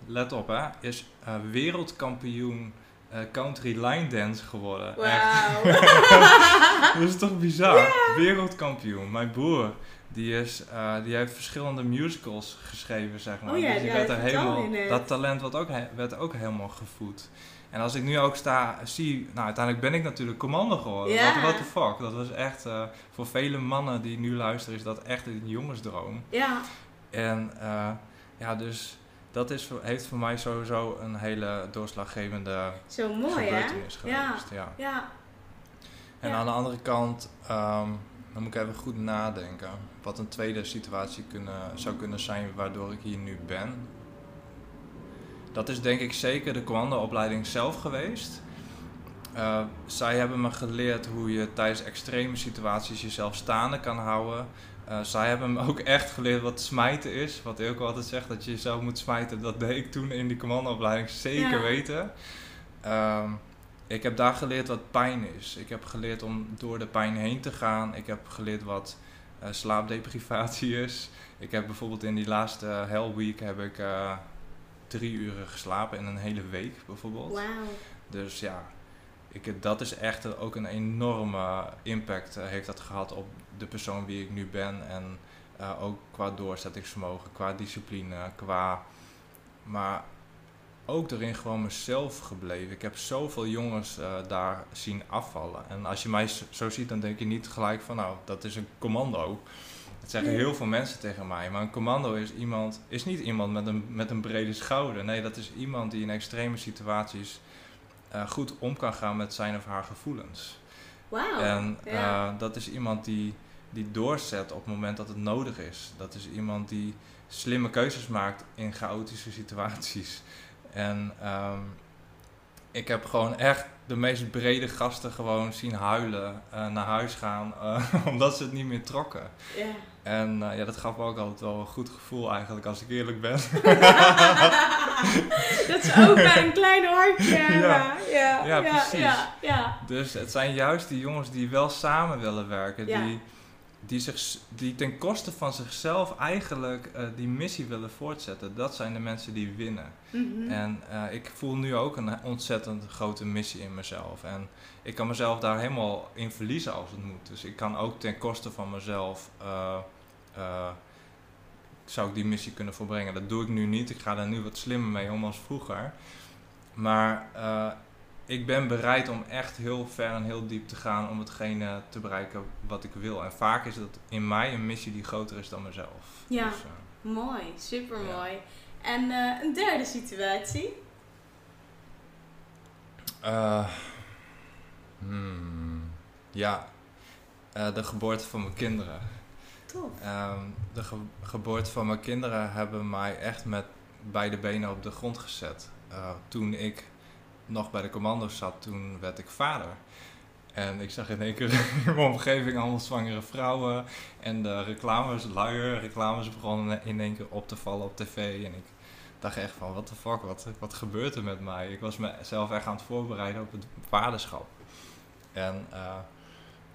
Speaker 2: let op hè, is eh, wereldkampioen eh, country line dance geworden.
Speaker 1: Wauw. [LAUGHS]
Speaker 2: Dat is toch bizar? Wereldkampioen. Mijn broer, die, is, eh, die heeft verschillende musicals geschreven, zeg maar.
Speaker 1: Oh ja,
Speaker 2: dus die
Speaker 1: ja,
Speaker 2: werd
Speaker 1: dat
Speaker 2: er
Speaker 1: vertelde
Speaker 2: helemaal, dat talent werd ook, werd ook helemaal gevoed. En als ik nu ook sta, zie, nou uiteindelijk ben ik natuurlijk commando geworden.
Speaker 1: Ja.
Speaker 2: What, what the fuck? Dat was echt, eh, voor vele mannen die nu luisteren, is dat echt een jongensdroom.
Speaker 1: ja.
Speaker 2: En ja, dus dat is, heeft voor mij sowieso een hele doorslaggevende
Speaker 1: Zo mooi, hè?
Speaker 2: gebeurtenis geweest. Ja.
Speaker 1: Ja.
Speaker 2: En
Speaker 1: Ja.
Speaker 2: aan de andere kant, ehm, dan moet ik even goed nadenken. Wat een tweede situatie kunnen, zou kunnen zijn waardoor ik hier nu ben. Dat is denk ik zeker de commandoopleiding zelf geweest. Eh, zij hebben me geleerd hoe je tijdens extreme situaties jezelf staande kan houden. Eh, zij hebben me ook echt geleerd wat smijten is. Wat Ilko altijd zegt, dat je jezelf moet smijten. Dat deed ik toen in die commandoopleiding zeker
Speaker 1: Ja.
Speaker 2: weten. Ehm, ik heb daar geleerd wat pijn is. Ik heb geleerd om door de pijn heen te gaan. Ik heb geleerd wat eh, slaapdeprivatie [LAUGHS] is. Ik heb bijvoorbeeld in die laatste Hell Week heb ik eh, drie uren geslapen in een hele week bijvoorbeeld.
Speaker 1: Wauw.
Speaker 2: Dus ja, ik, dat is echt ook een enorme impact eh, heeft dat gehad op de persoon wie ik nu ben. En eh, ook qua doorzettingsvermogen, qua discipline, qua... Maar ook erin gewoon mezelf gebleven. Ik heb zoveel jongens eh, daar zien afvallen. En als je mij zo ziet, dan denk je niet gelijk van nou, dat is een commando. Dat zeggen
Speaker 1: Nee.
Speaker 2: heel veel mensen tegen mij. Maar een commando is, iemand, is niet iemand met een, met een brede schouder. Nee, dat is iemand die in extreme situaties eh, goed om kan gaan met zijn of haar gevoelens.
Speaker 1: Wauw.
Speaker 2: en
Speaker 1: ja.
Speaker 2: dat is iemand die, die doorzet op het moment dat het nodig is. Dat is iemand die slimme keuzes maakt in chaotische situaties. En ehm, ik heb gewoon echt de meest brede gasten gewoon zien huilen, eh, naar huis gaan, eh, [LAUGHS] omdat ze het niet meer trokken. En eh, ja, dat gaf me ook altijd wel een goed gevoel eigenlijk, als ik eerlijk ben. [LAUGHS]
Speaker 1: dat is ook bij een klein hartje. [LAUGHS]
Speaker 2: Ja.
Speaker 1: Ja, ja,
Speaker 2: Ja,
Speaker 1: ja,
Speaker 2: precies.
Speaker 1: Ja.
Speaker 2: Dus het zijn juist die jongens die wel samen willen werken, die, die, zich, die ten koste van zichzelf eigenlijk eh, die missie willen voortzetten. Dat zijn de mensen die winnen.
Speaker 1: Mhm.
Speaker 2: En eh, ik voel nu ook een ontzettend grote missie in mezelf. En ik kan mezelf daar helemaal in verliezen als het moet. Dus ik kan ook ten koste van mezelf. eh, zou ik die missie kunnen volbrengen. Dat doe ik nu niet. Ik ga daar nu wat slimmer mee om als vroeger. Maar ik ben bereid om echt heel ver en heel diep te gaan om hetgene te bereiken wat ik wil. En vaak is dat in mij een missie die groter is dan mezelf.
Speaker 1: Ja. Dus, uh, mooi, super mooi. En uh, een derde situatie?
Speaker 2: Uh, hmm, ja, de geboorte van mijn kinderen.
Speaker 1: Tof.
Speaker 2: Um, de ge geboorte van mijn kinderen hebben mij echt met beide benen op de grond gezet. toen ik nog bij de commando's zat, toen werd ik vader. En ik zag in één keer [LAUGHS] in mijn omgeving allemaal zwangere vrouwen. En de reclames, luier reclames begonnen in één keer op te vallen op tv. En ik dacht echt van, what the fuck, wat, wat gebeurt er met mij? Ik was mezelf echt aan het voorbereiden op het vaderschap. En uh,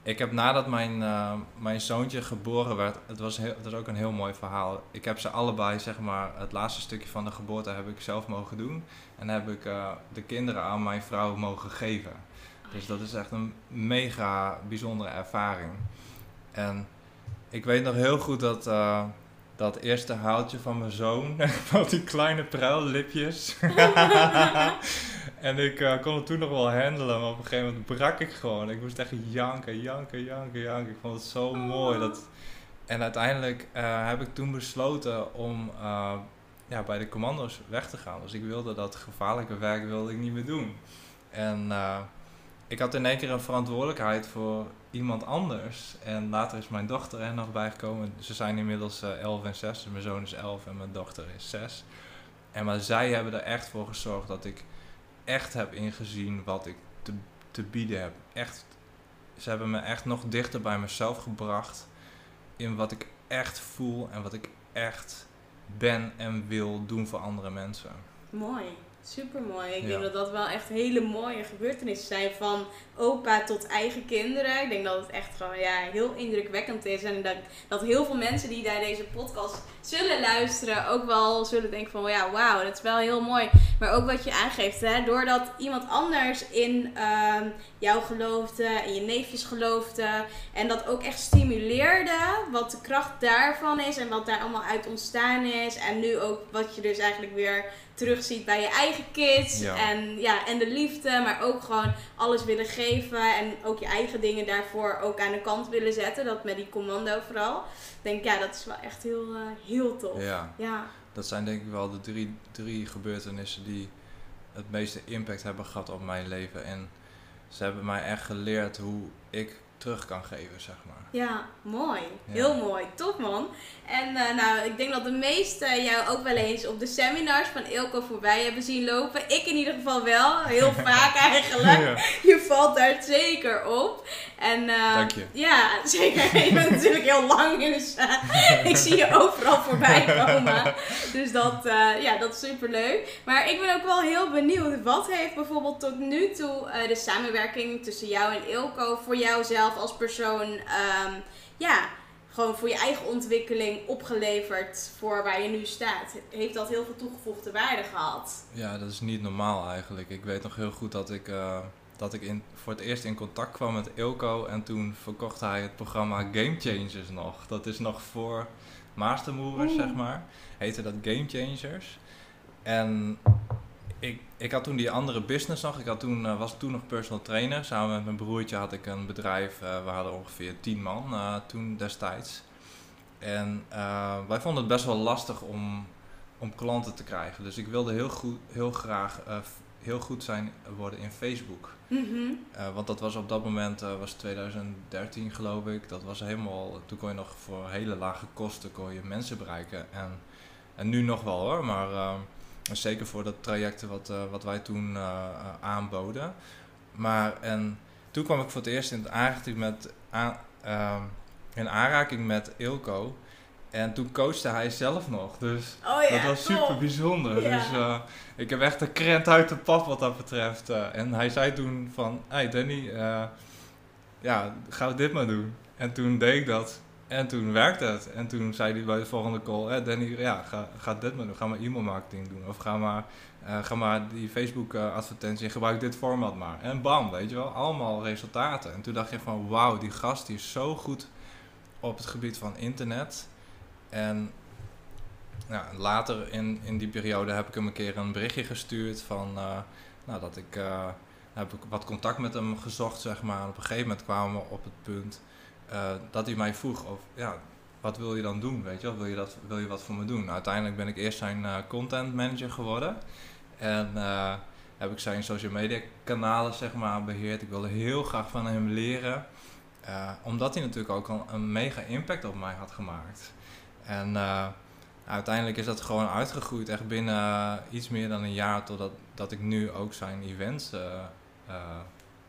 Speaker 2: ik heb nadat mijn, uh, mijn zoontje geboren werd, het was, het was ook een heel mooi verhaal. Ik heb ze allebei, zeg maar, het laatste stukje van de geboorte heb ik zelf mogen doen. En heb ik uh, de kinderen aan mijn vrouw mogen geven. Dus dat is echt een mega bijzondere ervaring. En ik weet nog heel goed dat uh, dat eerste houtje van mijn zoon, [LAUGHS] van die kleine pruillipjes. [LAUGHS] en ik uh, kon het toen nog wel handelen, maar op een gegeven moment brak ik gewoon. Ik moest echt janken, janken, janken, janken. Ik vond het zo mooi. Dat... En uiteindelijk uh, heb ik toen besloten om uh, ja, bij de commando's weg te gaan. Dus ik wilde dat gevaarlijke werk wilde ik niet meer doen. En ik had in één keer een verantwoordelijkheid voor iemand anders. En later is mijn dochter er nog bijgekomen. Ze zijn inmiddels uh, 11 en 6. mijn zoon is 11 en mijn dochter is 6. En maar zij hebben er echt voor gezorgd dat ik echt heb ingezien wat ik te, te bieden heb. Echt, ze hebben me echt nog dichter bij mezelf gebracht. In wat ik echt voel en wat ik echt ben en wil doen voor andere mensen.
Speaker 1: Mooi. Super mooi. Ik denk dat dat wel echt hele mooie gebeurtenissen zijn van opa tot eigen kinderen. Ik denk dat het echt gewoon ja, heel indrukwekkend is. En dat, dat heel veel mensen die naar deze podcast zullen luisteren ook wel zullen denken van ja, wauw, dat is wel heel mooi. Maar ook wat je aangeeft, hè, doordat iemand anders in uh, jou geloofde en je neefjes geloofde en dat ook echt stimuleerde wat de kracht daarvan is en wat daar allemaal uit ontstaan is. En nu ook wat je dus eigenlijk weer terugziet bij je eigen kids. En, ja, en de liefde, maar ook gewoon alles willen geven. En ook je eigen dingen daarvoor ook aan de kant willen zetten. Dat met die commando vooral. Ik denk, ja, dat is wel echt heel, uh, heel tof.
Speaker 2: Ja. ja. Dat zijn denk ik wel de drie, drie gebeurtenissen die het meeste impact hebben gehad op mijn leven. En ze hebben mij echt geleerd hoe ik terug kan geven, zeg maar.
Speaker 1: Ja, mooi. Heel mooi. Top man. En uh, nou, ik denk dat de meesten jou ook wel eens op de seminars van Ilko voorbij hebben zien lopen. Ik in ieder geval wel. Heel [LAUGHS] vaak eigenlijk. Je valt daar zeker op. En, uh,
Speaker 2: Dank je.
Speaker 1: Ja, zeker. [LAUGHS] je bent natuurlijk heel lang, dus uh, ik zie je overal voorbij komen. Dus dat, ja, dat is super leuk. Maar ik ben ook wel heel benieuwd. Wat heeft bijvoorbeeld tot nu toe de samenwerking tussen jou en Ilko voor jouzelf als persoon... Um, ja, gewoon voor je eigen ontwikkeling opgeleverd voor waar je nu staat? Heeft dat heel veel toegevoegde waarde gehad?
Speaker 2: Ja, dat is niet normaal eigenlijk. Ik weet nog heel goed dat ik, uh, dat ik in, voor het eerst in contact kwam met Ilko en toen verkocht hij het programma Game Changers nog. Dat is nog voor Mastermovers, zeg maar. Heette dat Game Changers. En ik, ik had toen die andere business nog. Ik had toen, uh, was toen nog personal trainer. Samen met mijn broertje had ik een bedrijf. Uh, we hadden ongeveer tien man uh, toen destijds. En wij vonden het best wel lastig om, om klanten te krijgen. Dus ik wilde heel, goed, heel graag heel goed zijn worden in Facebook.
Speaker 1: Mm -hmm.
Speaker 2: want dat was op dat moment, was 2013 geloof ik. Dat was helemaal, toen kon je nog voor hele lage kosten kon je mensen bereiken. En, en nu nog wel hoor, maar Zeker voor dat traject wat, uh, wat wij toen uh, aanboden. Maar en toen kwam ik voor het eerst in aanraking met, uh, in aanraking met Ilko. En toen coachte hij zelf nog. Dus
Speaker 1: oh ja,
Speaker 2: dat was super bijzonder. Ja. Dus uh, ik heb echt een krent uit de pap wat dat betreft. Uh, en hij zei toen van, hey Danny, uh, ja, ga dit maar doen. En toen deed ik dat. En toen werkte het. En toen zei hij bij de volgende call, eh, Danny, ja, ga, ga dit maar doen. Ga maar e-mail marketing doen. Of ga maar, ga maar die Facebook uh, advertentie, gebruik dit format maar. En bam, weet je wel, allemaal resultaten. En toen dacht je van, wauw, die gast die is zo goed op het gebied van internet. En nou, later in, in die periode heb ik hem een keer een berichtje gestuurd van, nou, dat ik heb ik wat contact met hem gezocht, zeg maar. En op een gegeven moment kwamen we op het punt eh, dat hij mij vroeg of, ja, wat wil je dan doen, weet je wel? Wil je, dat, wil je wat voor me doen? Uiteindelijk ben ik eerst zijn uh, content manager geworden. En uh, heb ik zijn social media kanalen, zeg maar, beheerd. Ik wilde heel graag van hem leren. omdat hij natuurlijk ook al een mega impact op mij had gemaakt. En uiteindelijk is dat gewoon uitgegroeid, echt binnen iets meer dan een jaar, totdat dat ik nu ook zijn events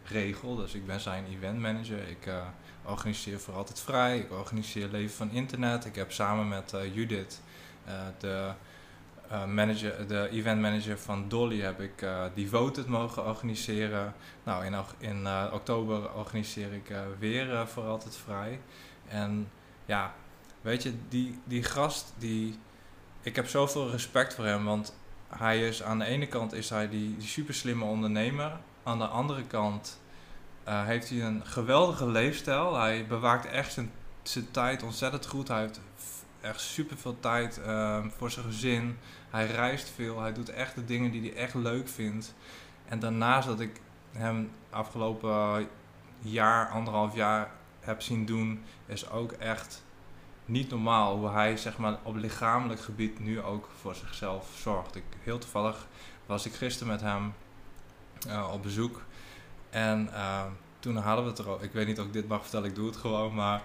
Speaker 2: regel. Dus ik ben zijn event manager. Ik organiseer voor altijd vrij. Ik organiseer Leven van Internet. Ik heb samen met uh, Judith, uh, de, uh, manager, de event manager van Dolly, heb ik Devoted mogen organiseren. Nou, in, in oktober organiseer ik weer voor altijd vrij. En ja, weet je, die, die gast, die, ik heb zoveel respect voor hem, want hij is aan de ene kant is hij die, die super slimme ondernemer. Aan de andere kant uh, heeft hij een geweldige leefstijl. Hij bewaakt echt zijn, tijd ontzettend goed. Hij heeft echt super veel tijd uh, voor zijn gezin. Hij reist veel. Hij doet echt de dingen die hij echt leuk vindt. En daarnaast dat ik hem afgelopen jaar, anderhalf jaar heb zien doen, is ook echt niet normaal hoe hij zeg maar, op lichamelijk gebied nu ook voor zichzelf zorgt. Ik, heel toevallig was ik gisteren met hem uh, op bezoek en uh, toen hadden we het erover. Ik weet niet of ik dit mag vertellen, ik doe het gewoon. Maar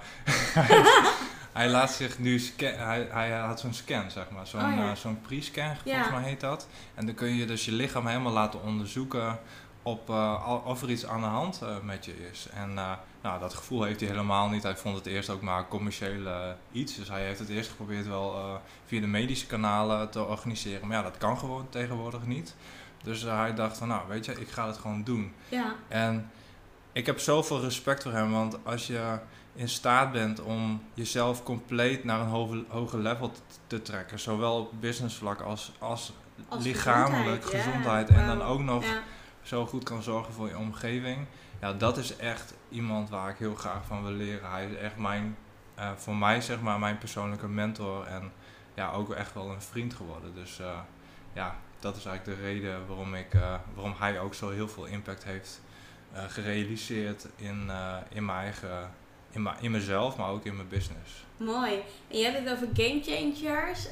Speaker 2: [LAUGHS] hij laat zich nu scannen. Hij, hij had zo'n scan, zeg maar. Zo'n oh, uh, zo'n pre-scan, volgens mij heet dat. En dan kun je dus je lichaam helemaal laten onderzoeken op uh, of er iets aan de hand uh, met je is. En nou, dat gevoel heeft hij helemaal niet. Hij vond het eerst ook maar commercieel iets. Dus hij heeft het eerst geprobeerd wel via de medische kanalen te organiseren. Maar ja, dat kan gewoon tegenwoordig niet. Dus hij dacht van, nou weet je, ik ga het gewoon doen.
Speaker 1: Ja.
Speaker 2: En ik heb zoveel respect voor hem, want als je in staat bent om jezelf compleet naar een hoger, hoger level te, trekken, zowel op businessvlak als, als, als lichamelijk, gezondheid, en dan ook nog zo goed kan zorgen voor je omgeving. Ja, dat is echt iemand waar ik heel graag van wil leren. Hij is echt mijn, uh, voor mij zeg maar, mijn persoonlijke mentor en ja, ook echt wel een vriend geworden. Dus uh, ja, dat is eigenlijk de reden waarom, ik, uh, waarom hij ook zo heel veel impact heeft uh, gerealiseerd in, uh, in mijn eigen, in, in mezelf, maar ook in mijn business.
Speaker 1: Mooi. En je hebt het over game changers.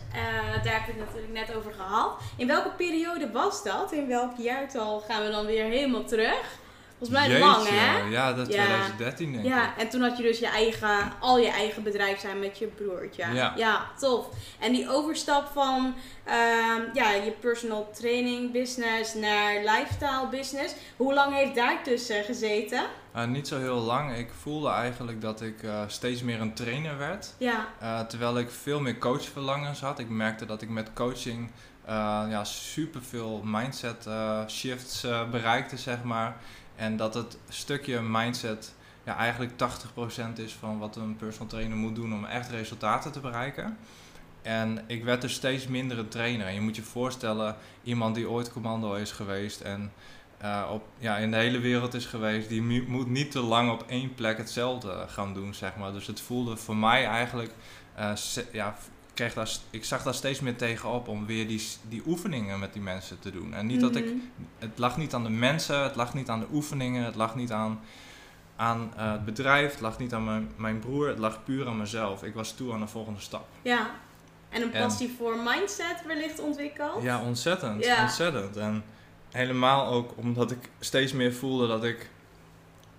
Speaker 1: daar heb je het natuurlijk net over gehad. In welke periode was dat? In welk jaartal gaan we dan weer helemaal terug? Volgens mij lang, hè?
Speaker 2: Ja, dat ja. 2013 denk
Speaker 1: ja, en toen had je dus je eigen, al je eigen bedrijf zijn met je broertje.
Speaker 2: Ja.
Speaker 1: ja, tof. En die overstap van uh, ja, je personal training business naar lifestyle business. Hoe lang heeft daar tussen gezeten?
Speaker 2: Uh, niet zo heel lang. Ik voelde eigenlijk dat ik uh, steeds meer een trainer werd.
Speaker 1: Ja.
Speaker 2: Uh, terwijl ik veel meer coachverlangens had. Ik merkte dat ik met coaching ja, super veel mindset shifts bereikte, zeg maar. En dat het stukje mindset ja, eigenlijk 80% is van wat een personal trainer moet doen om echt resultaten te bereiken. En ik werd dus steeds minder een trainer. Je moet je voorstellen, iemand die ooit commando is geweest en uh, op, ja, in de hele wereld is geweest, die moet niet te lang op één plek hetzelfde gaan doen, zeg maar. Dus het voelde voor mij eigenlijk uh, ja, kreeg daar, ik zag daar steeds meer tegenop om weer die, die oefeningen met die mensen te doen. En niet dat ik, mhm. het lag niet aan de mensen, het lag niet aan de oefeningen, het lag niet aan, aan uh, het bedrijf, het lag niet aan mijn, mijn broer, het lag puur aan mezelf. Ik was toe aan de volgende stap.
Speaker 1: Ja, en een passie voor mindset wellicht ontwikkeld?
Speaker 2: Ja, ontzettend, ja. ontzettend. En helemaal ook omdat ik steeds meer voelde dat ik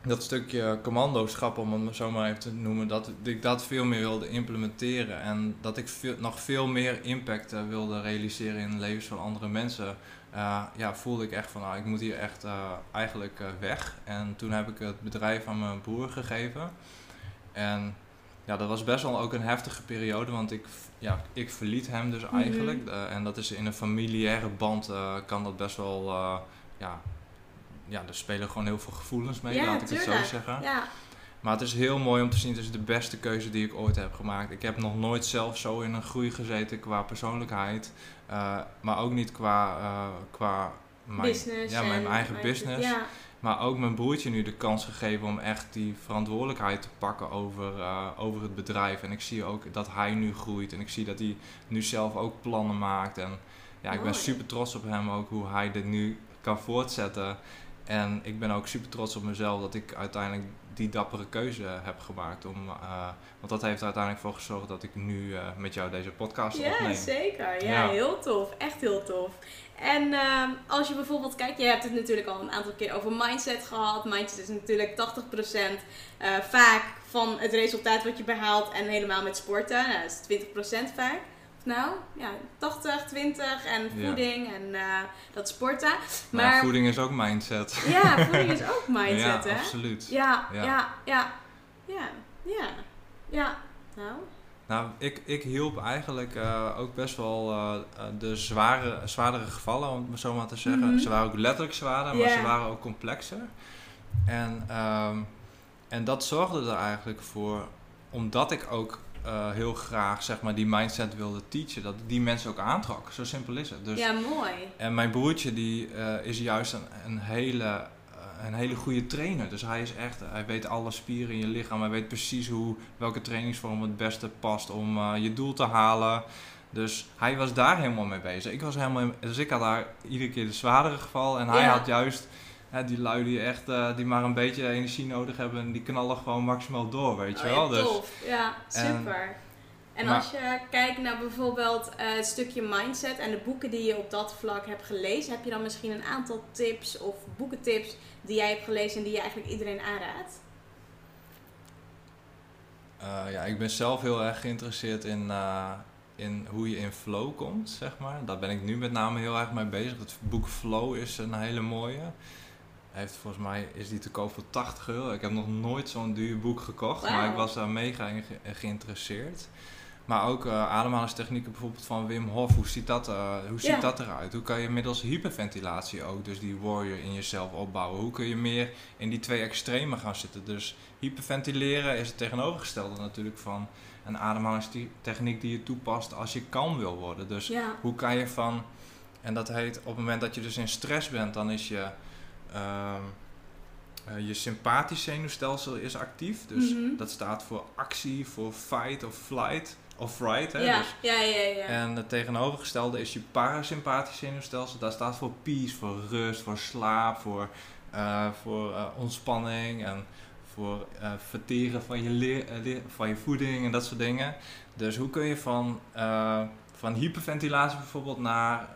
Speaker 2: dat stukje commandoschap, om het zo maar even te noemen, dat ik dat veel meer wilde implementeren. En dat ik veel, nog veel meer impact uh, wilde realiseren in de levens van andere mensen. Uh, ja, voelde ik echt van, nou, ik moet hier echt uh, eigenlijk weg. En toen heb ik het bedrijf aan mijn broer gegeven. En ja, dat was best wel ook een heftige periode, want ik, ja, ik verliet hem dus mhm. eigenlijk. en dat is in een familiaire band, kan dat best wel, ja, ja, er spelen gewoon heel veel gevoelens mee, laat ik het zo zeggen.
Speaker 1: Ja.
Speaker 2: Maar het is heel mooi om te zien, het is de beste keuze die ik ooit heb gemaakt. Ik heb nog nooit zelf zo in een groei gezeten qua persoonlijkheid, uh, maar ook niet qua, uh, qua
Speaker 1: mijn, business
Speaker 2: ja, mijn eigen business.
Speaker 1: Ja.
Speaker 2: Maar ook mijn broertje nu de kans gegeven om echt die verantwoordelijkheid te pakken over, uh, over het bedrijf. En ik zie ook dat hij nu groeit en ik zie dat hij nu zelf ook plannen maakt. En ja, ik ben super trots op hem ook, hoe hij dit nu kan voortzetten. En ik ben ook super trots op mezelf dat ik uiteindelijk die dappere keuze heb gemaakt. Om, uh, want dat heeft uiteindelijk voor gezorgd dat ik nu uh, met jou deze podcast
Speaker 1: ja,
Speaker 2: opneem.
Speaker 1: Zeker. Ja, ja, heel tof. Echt heel tof. En uh, als je bijvoorbeeld kijkt, je hebt het natuurlijk al een aantal keer over mindset gehad. Mindset is natuurlijk 80% vaak van het resultaat wat je behaalt en helemaal met sporten. Nou, dat is 20% vaak. Nou, ja, 80, 20 en voeding ja. en uh, dat sporten.
Speaker 2: Maar, voeding is ook mindset.
Speaker 1: Ja, voeding is ook [LAUGHS] mindset,
Speaker 2: ja,
Speaker 1: hè?
Speaker 2: absoluut.
Speaker 1: Ja, ja, ja, ja, ja, ja, ja. Nou.
Speaker 2: Nou, ik, ik hielp eigenlijk uh, ook best wel uh, de zware, zwaardere gevallen, om het zo maar te zeggen. Mm -hmm. Ze waren ook letterlijk zwaarder, maar yeah. ze waren ook complexer. En, um, en dat zorgde er eigenlijk voor, omdat ik ook uh, heel graag zeg maar, die mindset wilde teachen. Dat die mensen ook aantrok. Zo simpel is het. Dus,
Speaker 1: ja, mooi.
Speaker 2: En mijn broertje die, uh, is juist een, een hele, uh, een hele goede trainer. Dus hij is echt, hij weet alle spieren in je lichaam. Hij weet precies hoe, welke trainingsvorm het beste past om je doel te halen. Dus hij was daar helemaal mee bezig. Ik was helemaal, dus ik had daar iedere keer de zwaardere geval. En hij
Speaker 1: Ja.
Speaker 2: had juist hè, die lui die echt eh, die maar een beetje energie nodig hebben. En die knallen gewoon maximaal door, weet je
Speaker 1: Oh,
Speaker 2: wel.
Speaker 1: ja,
Speaker 2: Dus
Speaker 1: tof. Ja, super. En
Speaker 2: maar-
Speaker 1: als je kijkt naar bijvoorbeeld eh, het stukje mindset en de boeken die je op dat vlak hebt gelezen, heb je dan misschien een aantal tips of boekentips die jij hebt gelezen en die je eigenlijk iedereen aanraadt?
Speaker 2: Eh, ja, ik ben zelf heel erg geïnteresseerd in, in hoe je in flow komt, zeg maar. Daar ben ik nu met name heel erg mee bezig. Het boek Flow is een hele mooie. Hij heeft volgens mij is die te koop voor 80 euro. Ik heb nog nooit zo'n duur boek gekocht, maar ik was daar mega in ge- geïnteresseerd. Maar ook eh ademhalingstechnieken bijvoorbeeld van Wim Hof. Hoe ziet, dat, eh, hoe ziet
Speaker 1: Ja.
Speaker 2: dat eruit? Hoe kan je middels hyperventilatie ook dus die warrior in jezelf opbouwen? Hoe kun je meer in die twee extremen gaan zitten? Dus hyperventileren is het tegenovergestelde natuurlijk van een ademhalingstechniek die je toepast als je kalm wil worden. Dus
Speaker 1: Ja.
Speaker 2: hoe kan je van, en dat heet op het moment dat je dus in stress bent, dan is je, ehm, eh, je sympathisch zenuwstelsel is actief. Dus
Speaker 1: Mhm.
Speaker 2: dat staat voor actie, voor fight of flight of fright. Hè?
Speaker 1: Ja,
Speaker 2: Dus,
Speaker 1: ja, ja, ja.
Speaker 2: en het tegenovergestelde is je parasympathisch zenuwstelsel. Dat staat voor peace, voor rust, voor slaap, voor, eh, voor eh, ontspanning en voor verteren van je, van je voeding en dat soort dingen. Dus hoe kun je van, van hyperventilatie bijvoorbeeld naar,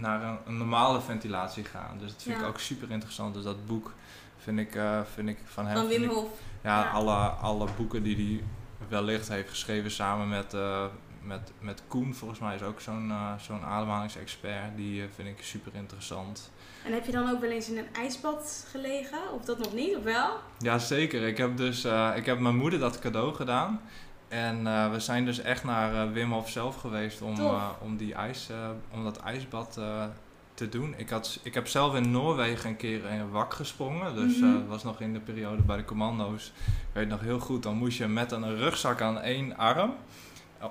Speaker 2: naar een, een normale ventilatie gaan. Dus dat vind
Speaker 1: Ja.
Speaker 2: ik ook super interessant. Dus dat boek vind ik, eh, vind ik van hem.
Speaker 1: Van Wim Hof.
Speaker 2: ja,
Speaker 1: Ja.
Speaker 2: Alle, alle boeken die hij wellicht heeft geschreven samen met, eh, met, met Koen, volgens mij is ook zo'n eh, zo'n ademhalingsexpert. Die vind ik super interessant.
Speaker 1: En heb je dan ook wel eens in een ijsbad gelegen? Of dat nog niet, of wel?
Speaker 2: Ja, zeker. Ik heb dus ik heb mijn moeder dat cadeau gedaan. En eh, we zijn dus echt naar eh, Wim Hof zelf geweest om, eh, om, die ijs, om dat ijsbad te doen. Ik, had, ik heb zelf in Noorwegen een keer in een wak gesprongen. Dus dat was nog in de periode bij de commando's. Ik weet nog heel goed, dan moest je met een rugzak aan één arm...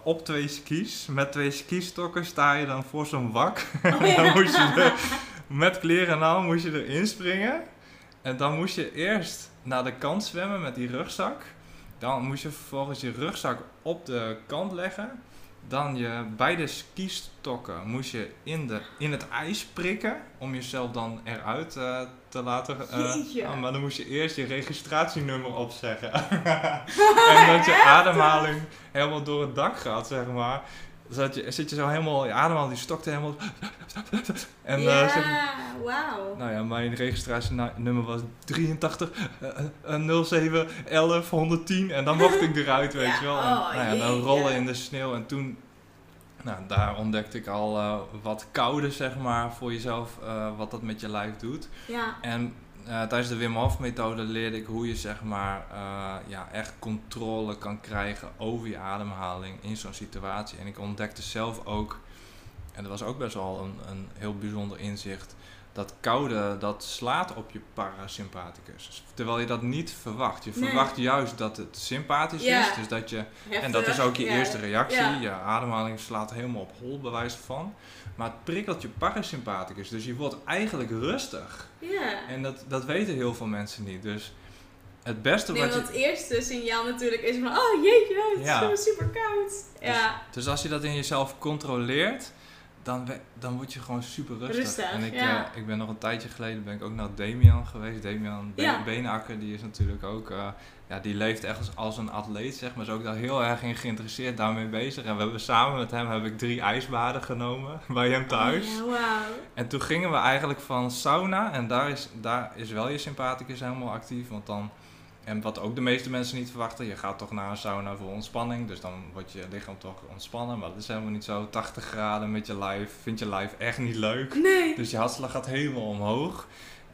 Speaker 2: Op twee skis, met twee skistokken sta je dan voor zo'n wak.
Speaker 1: Oh, [LAUGHS]
Speaker 2: dan moest je er, [LAUGHS] met kleren en al moest je erin springen. En dan moest je eerst naar de kant zwemmen met die rugzak. Dan moest je vervolgens je rugzak op de kant leggen. Dan je beide skistokken moest je in, de, in het ijs prikken. Om jezelf dan eruit eh, te laten. eh, ah, maar dan moest je eerst je registratienummer opzeggen. [LAUGHS] en dat je [LAUGHS] ademhaling helemaal door het dak gaat, zeg maar. Zat je, zit je zo helemaal, je ademhaling die stokte helemaal. En
Speaker 1: ja,
Speaker 2: eh, zeg,
Speaker 1: wauw.
Speaker 2: nou ja, mijn registratienummer was 83 eh, eh, 07 11 110 en dan mocht ik [LAUGHS] eruit, weet
Speaker 1: Ja,
Speaker 2: je wel. En,
Speaker 1: oh,
Speaker 2: nou ja, dan rollen in de sneeuw en toen, nou, daar ontdekte ik al eh, wat koude, zeg maar, voor jezelf, eh, wat dat met je lijf doet.
Speaker 1: Ja,
Speaker 2: En eh, tijdens de Wim Hof methode leerde ik hoe je zeg maar eh, ja, echt controle kan krijgen over je ademhaling in zo'n situatie. En ik ontdekte zelf ook, en dat was ook best wel een, een heel bijzonder inzicht, dat koude dat slaat op je parasympathicus. Terwijl je dat niet verwacht. Je
Speaker 1: Nee.
Speaker 2: verwacht juist dat het sympathisch
Speaker 1: Ja.
Speaker 2: is, dus dat je
Speaker 1: heftig.
Speaker 2: en dat is ook je
Speaker 1: Ja,
Speaker 2: eerste reactie.
Speaker 1: ja.
Speaker 2: Je ademhaling slaat helemaal op hol, bij wijze van. Maar het prikkelt je parasympathicus. Dus je wordt eigenlijk rustig.
Speaker 1: Ja.
Speaker 2: En dat, dat weten heel veel mensen niet. Dus het beste
Speaker 1: Nee,
Speaker 2: wat je...
Speaker 1: het eerste signaal natuurlijk is van, oh jeetje, het is
Speaker 2: Ja.
Speaker 1: zo super koud. Ja,
Speaker 2: Dus als je dat in jezelf controleert, dan, we- dan word je gewoon super rustig.
Speaker 1: Rustig,
Speaker 2: en ik,
Speaker 1: ja.
Speaker 2: eh, ik ben nog een tijdje geleden ben ik ook naar Damian geweest. Damian Be
Speaker 1: Ja.
Speaker 2: Beenakker, die is natuurlijk ook, eh, ja, die leeft echt als, als een atleet, zeg maar. Is ook daar heel erg in geïnteresseerd, daarmee bezig. En we hebben samen met hem heb ik drie ijsbaden genomen [LAUGHS] bij hem thuis.
Speaker 1: Oh, wauw.
Speaker 2: En toen gingen we eigenlijk van sauna, en daar is, daar is wel je sympathicus helemaal actief, want dan, en wat ook de meeste mensen niet verwachten, je gaat toch naar een sauna voor ontspanning, dus dan wordt je lichaam toch ontspannen, maar dat is helemaal niet zo. 80 graden met je lijf, vind je lijf echt niet leuk.
Speaker 1: Nee.
Speaker 2: Dus je hartslag gaat helemaal omhoog.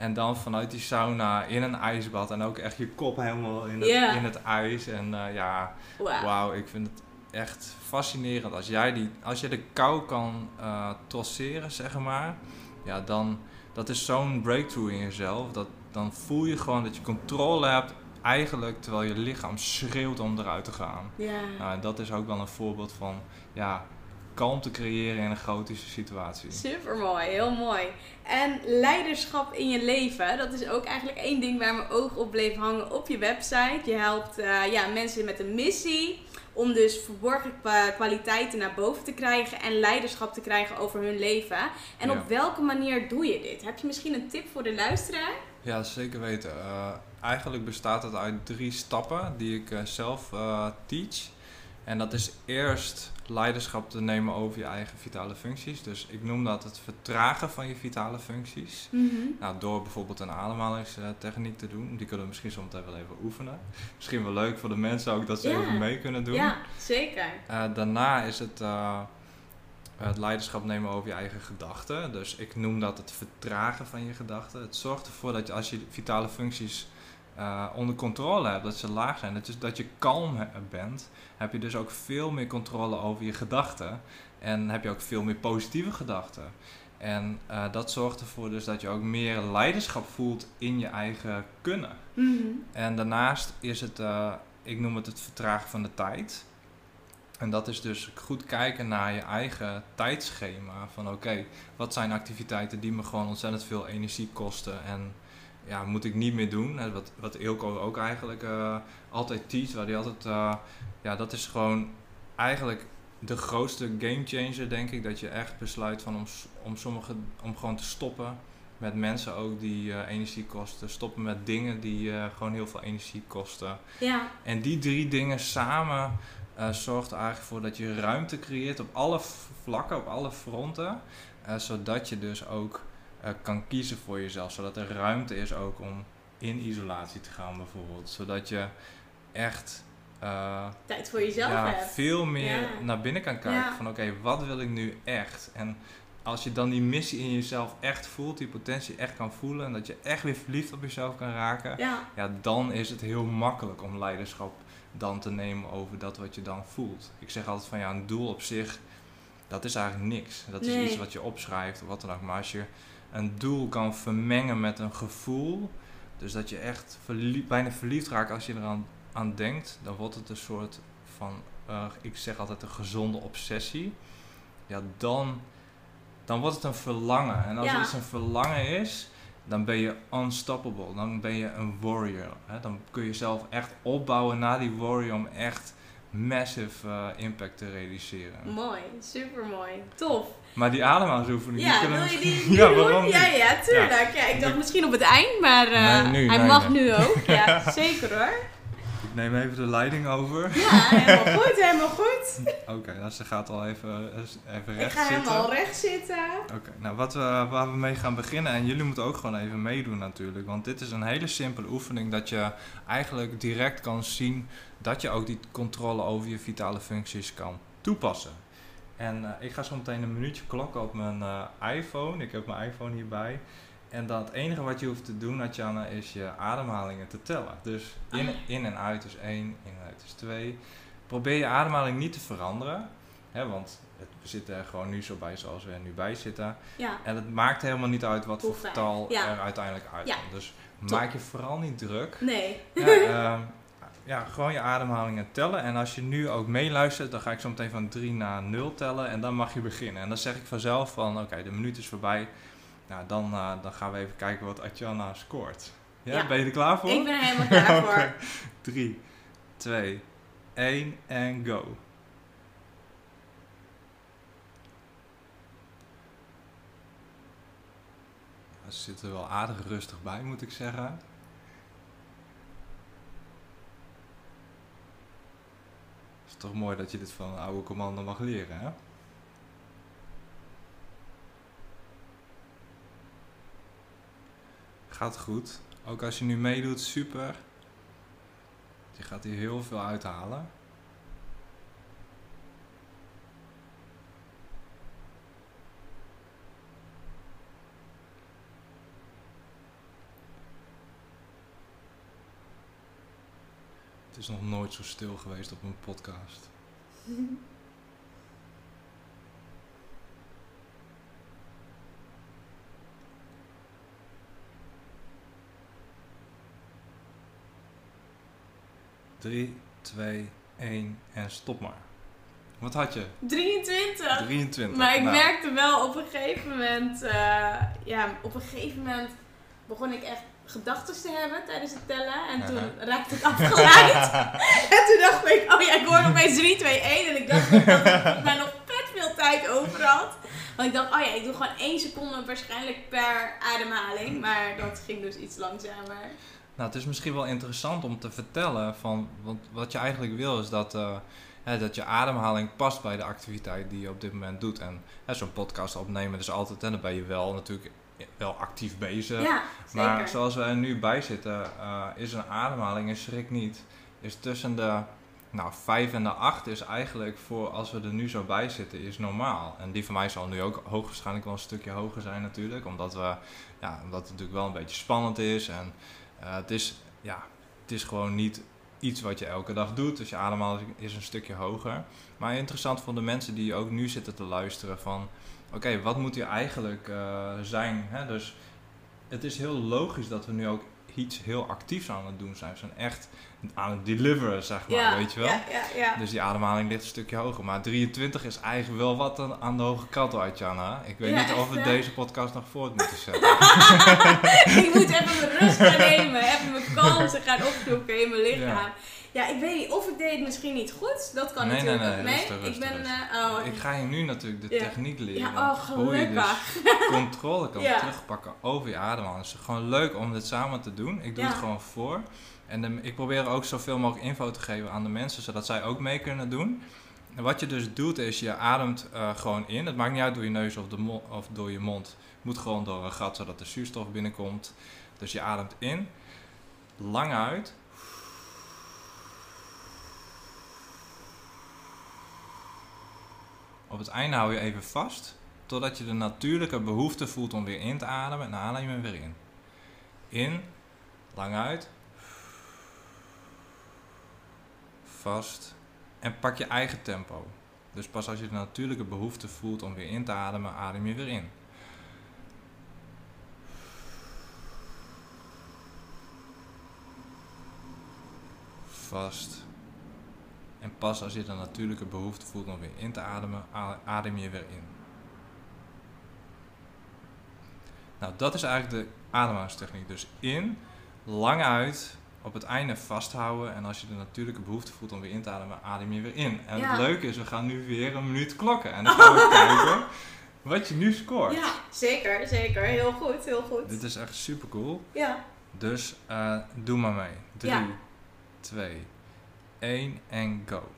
Speaker 2: En dan vanuit die sauna in een ijsbad en ook echt je kop helemaal in het, in het ijs. En eh, ja,
Speaker 1: Wauw.
Speaker 2: Wauw, ik vind het echt fascinerend. Als jij die, als je de kou kan eh trotseren, zeg maar, ja, dan dat is zo'n breakthrough in jezelf. Dat, dan voel je gewoon dat je controle hebt, eigenlijk terwijl je lichaam schreeuwt om eruit te gaan.
Speaker 1: Ja.
Speaker 2: Nou, en dat is ook wel een voorbeeld van, ja, kalmte creëren in een chaotische situatie.
Speaker 1: Super mooi, heel mooi. En leiderschap in je leven, dat is ook eigenlijk één ding waar mijn oog op bleef hangen op je website. Je helpt eh, ja, mensen met een missie om dus verborgen kwa- kwaliteiten naar boven te krijgen en leiderschap te krijgen over hun leven. En
Speaker 2: Ja.
Speaker 1: op welke manier doe je dit? Heb je misschien een tip voor de luisteraar?
Speaker 2: Ja, zeker weten. Eh, eigenlijk bestaat het uit drie stappen die ik eh, zelf teach. En dat is eerst leiderschap te nemen over je eigen vitale functies. Dus ik noem dat het vertragen van je vitale functies. Nou, door bijvoorbeeld een ademhalingstechniek te doen. Die kunnen we misschien zometeen wel even oefenen. Misschien wel leuk voor de mensen ook dat ze
Speaker 1: Ja.
Speaker 2: even mee kunnen doen.
Speaker 1: Ja, zeker.
Speaker 2: Eh, daarna is het eh, het leiderschap nemen over je eigen gedachten. Dus ik noem dat het vertragen van je gedachten. Het zorgt ervoor dat je als je vitale functies eh, onder controle hebt, dat ze laag zijn, dat je, dat je kalm bent, heb je dus ook veel meer controle over je gedachten. En heb je ook veel meer positieve gedachten. En eh, dat zorgt ervoor dus dat je ook meer leiderschap voelt in je eigen kunnen.
Speaker 1: Mhm.
Speaker 2: En daarnaast is het, eh, ik noem het het vertragen van de tijd. En dat is dus goed kijken naar je eigen tijdschema. Van oké, wat zijn activiteiten die me gewoon ontzettend veel energie kosten en ja, moet ik niet meer doen. Hè, Wat, wat Ilko ook eigenlijk eh, altijd teach, waar hij altijd, eh, ja, dat is gewoon eigenlijk de grootste gamechanger denk ik. Dat je echt besluit van om, om, sommige, om gewoon te stoppen met mensen ook die eh, energie kosten. Stoppen met dingen die gewoon heel veel energie kosten.
Speaker 1: Ja,
Speaker 2: En die drie dingen samen zorgt er eigenlijk voor dat je ruimte creëert op alle vlakken, op alle fronten. zodat je dus ook eh, kan kiezen voor jezelf. Zodat er ruimte is ook om in isolatie te gaan bijvoorbeeld. Zodat je echt eh,
Speaker 1: tijd voor jezelf
Speaker 2: ja,
Speaker 1: hebt.
Speaker 2: veel meer
Speaker 1: Ja.
Speaker 2: naar binnen kan kijken.
Speaker 1: Ja.
Speaker 2: Van oké, wat wil ik nu echt? En als je dan die missie in jezelf echt voelt, die potentie echt kan voelen. En dat je echt weer verliefd op jezelf kan raken
Speaker 1: Ja,
Speaker 2: dan is het heel makkelijk om leiderschap dan te nemen over dat wat je dan voelt. Ik zeg altijd van ja, een doel op zich, dat is eigenlijk niks. Dat is iets wat je opschrijft of wat dan ook. Maar als je een doel kan vermengen met een gevoel, dus dat je echt bijna verliefd raakt als je eraan aan denkt, dan wordt het een soort van, eh, ik zeg altijd een gezonde obsessie. Ja, dan, dan wordt het een verlangen. En als
Speaker 1: Ja.
Speaker 2: iets een verlangen is, dan ben je unstoppable. Dan ben je een warrior. Hè? Dan kun je jezelf echt opbouwen naar die warrior om echt massive eh, impact te realiseren.
Speaker 1: mooi. Super mooi. Tof.
Speaker 2: Maar die ademhalingsoefening,
Speaker 1: Ja, wil je die, [LAUGHS]
Speaker 2: ja, waarom?
Speaker 1: Ja, ja, tuurlijk. Ja. ik dacht misschien op het eind, maar eh,
Speaker 2: Nee, nu,
Speaker 1: hij
Speaker 2: nee,
Speaker 1: mag
Speaker 2: nee.
Speaker 1: nu ook. [LAUGHS] Ja, zeker hoor.
Speaker 2: Ik neem even de leiding over.
Speaker 1: Ja, helemaal goed, helemaal goed. [LAUGHS]
Speaker 2: Oké, nou, ze gaat al even, even
Speaker 1: Ik
Speaker 2: recht
Speaker 1: ga
Speaker 2: zitten.
Speaker 1: helemaal recht zitten.
Speaker 2: Oké, nou wat we, waar we mee gaan beginnen, en jullie moeten ook gewoon even meedoen natuurlijk, want dit is een hele simpele oefening dat je eigenlijk direct kan zien dat je ook die controle over je vitale functies kan toepassen. En eh, ik ga zo meteen een minuutje klokken op mijn eh, iPhone, ik heb mijn iPhone hierbij. En dan het enige wat je hoeft te doen, Natjana, is je ademhalingen te tellen. Dus in,
Speaker 1: Ah.
Speaker 2: in en uit is 1, in en uit is 2. Probeer je ademhaling niet te veranderen, hè, want het, we zitten er gewoon nu zo bij zoals we er nu bij zitten.
Speaker 1: Ja,
Speaker 2: En het maakt helemaal niet uit wat voor getal
Speaker 1: Ja.
Speaker 2: er uiteindelijk uitkomt.
Speaker 1: Ja.
Speaker 2: Dus
Speaker 1: Top.
Speaker 2: maak je vooral niet druk.
Speaker 1: nee.
Speaker 2: Ja, ehm, [LAUGHS] ja, gewoon je ademhalingen tellen. En als je nu ook meeluistert, dan ga ik zo meteen van 3 naar 0 tellen. En dan mag je beginnen. En dan zeg ik vanzelf van, oké, de minuut is voorbij. Nou, dan, eh, dan gaan we even kijken wat Atjana scoort. Ja, ben je er klaar voor?
Speaker 1: Ik ben er helemaal klaar [LAUGHS] voor.
Speaker 2: 3, 2, 1 en go. Ze zitten wel aardig rustig bij, moet ik zeggen. Toch mooi dat je dit van een oude commando mag leren, hè? Gaat goed. Ook als je nu meedoet, super. Je gaat hier heel veel uithalen. Het is nog nooit zo stil geweest op een podcast. Drie, twee, één en stop maar. Wat had je?
Speaker 1: 23.
Speaker 2: 23.
Speaker 1: Maar ik
Speaker 2: Nou,
Speaker 1: merkte wel op een gegeven moment, eh, ja, op een gegeven moment begon ik echt gedachten te hebben tijdens het tellen. En toen
Speaker 2: Uh-huh.
Speaker 1: raakte ik afgeleid. [LAUGHS] en toen dacht ik, oh ja, ik hoorde opeens 3, 2, 1. En ik dacht dat ik mij nog vet veel tijd over had. Want ik dacht, oh ja, ik doe gewoon 1 seconde waarschijnlijk per ademhaling. Maar dat ging dus iets langzamer.
Speaker 2: Nou, het is misschien wel interessant om te vertellen van, want wat je eigenlijk wil is dat, eh, hè, dat je ademhaling past bij de activiteit die je op dit moment doet. En zo'n podcast opnemen is altijd, en dan ben je wel natuurlijk wel actief bezig.
Speaker 1: Ja, zeker.
Speaker 2: maar zoals we er nu bij zitten, eh, is een ademhaling, en schrik niet, is tussen de nou, 5 en de 8 is eigenlijk voor als we er nu zo bij zitten, is normaal. En die van mij zal nu ook hoogwaarschijnlijk wel een stukje hoger zijn natuurlijk, omdat, we, ja, omdat het natuurlijk wel een beetje spannend is. En eh, het, is, ja, het is gewoon niet iets wat je elke dag doet, dus je ademhaling is een stukje hoger. Maar interessant voor de mensen die ook nu zitten te luisteren van, oké, wat moet hier eigenlijk eh, zijn? Hè? Dus het is heel logisch dat we nu ook iets heel actiefs aan het doen zijn. We zijn echt aan het deliveren, zeg maar,
Speaker 1: ja,
Speaker 2: weet je wel?
Speaker 1: Ja, ja, ja.
Speaker 2: Dus die ademhaling ligt een stukje hoger. Maar 23 is eigenlijk wel wat aan, aan de hoge kant uit, Jana. Ik weet niet of we deze podcast nog voort moeten [LAUGHS] zetten.
Speaker 1: ik moet even mijn rust gaan nemen, even mijn kalmte gaan opzoeken in mijn lichaam. Ja. ik weet niet of ik deed het misschien niet goed. Dat kan
Speaker 2: Nee, nee,
Speaker 1: natuurlijk
Speaker 2: nee, rustig,
Speaker 1: ik ben. eh, oh,
Speaker 2: ik ga je nu natuurlijk de
Speaker 1: Ja.
Speaker 2: techniek leren.
Speaker 1: ja, oh,
Speaker 2: hoe je dus
Speaker 1: gelukkig. [LAUGHS]
Speaker 2: controle kan
Speaker 1: Ja.
Speaker 2: terugpakken over je ademhaling. Het is gewoon leuk om dit samen te doen. Ik doe
Speaker 1: Ja.
Speaker 2: het gewoon voor. En de- ik probeer ook zoveel mogelijk info te geven aan de mensen, zodat zij ook mee kunnen doen. En wat je dus doet, is je ademt eh, gewoon in. Het maakt niet uit door je neus of, de mo- of door je mond. Het moet gewoon door een gat, zodat de zuurstof binnenkomt. Dus je ademt in, lang uit. Op het einde hou je even vast, totdat je de natuurlijke behoefte voelt om weer in te ademen. En dan adem je hem weer in. In, lang uit. Vast. En pak je eigen tempo. Dus pas als je de natuurlijke behoefte voelt om weer in te ademen, adem je weer in. Vast. En pas als je de natuurlijke behoefte voelt om weer in te ademen, adem je weer in. Nou, dat is eigenlijk de ademhalingstechniek. Dus in, lang uit, op het einde vasthouden. En als je de natuurlijke behoefte voelt om weer in te ademen, adem je weer in. En
Speaker 1: Ja.
Speaker 2: het leuke is, we gaan nu weer een minuut klokken. En dan gaan we [LAUGHS] kijken wat je nu scoort.
Speaker 1: Ja, zeker, zeker. Heel goed, heel goed.
Speaker 2: Dit is echt super cool.
Speaker 1: Ja.
Speaker 2: Dus eh, doe maar mee. 3,
Speaker 1: Ja.
Speaker 2: 2, 1 en go.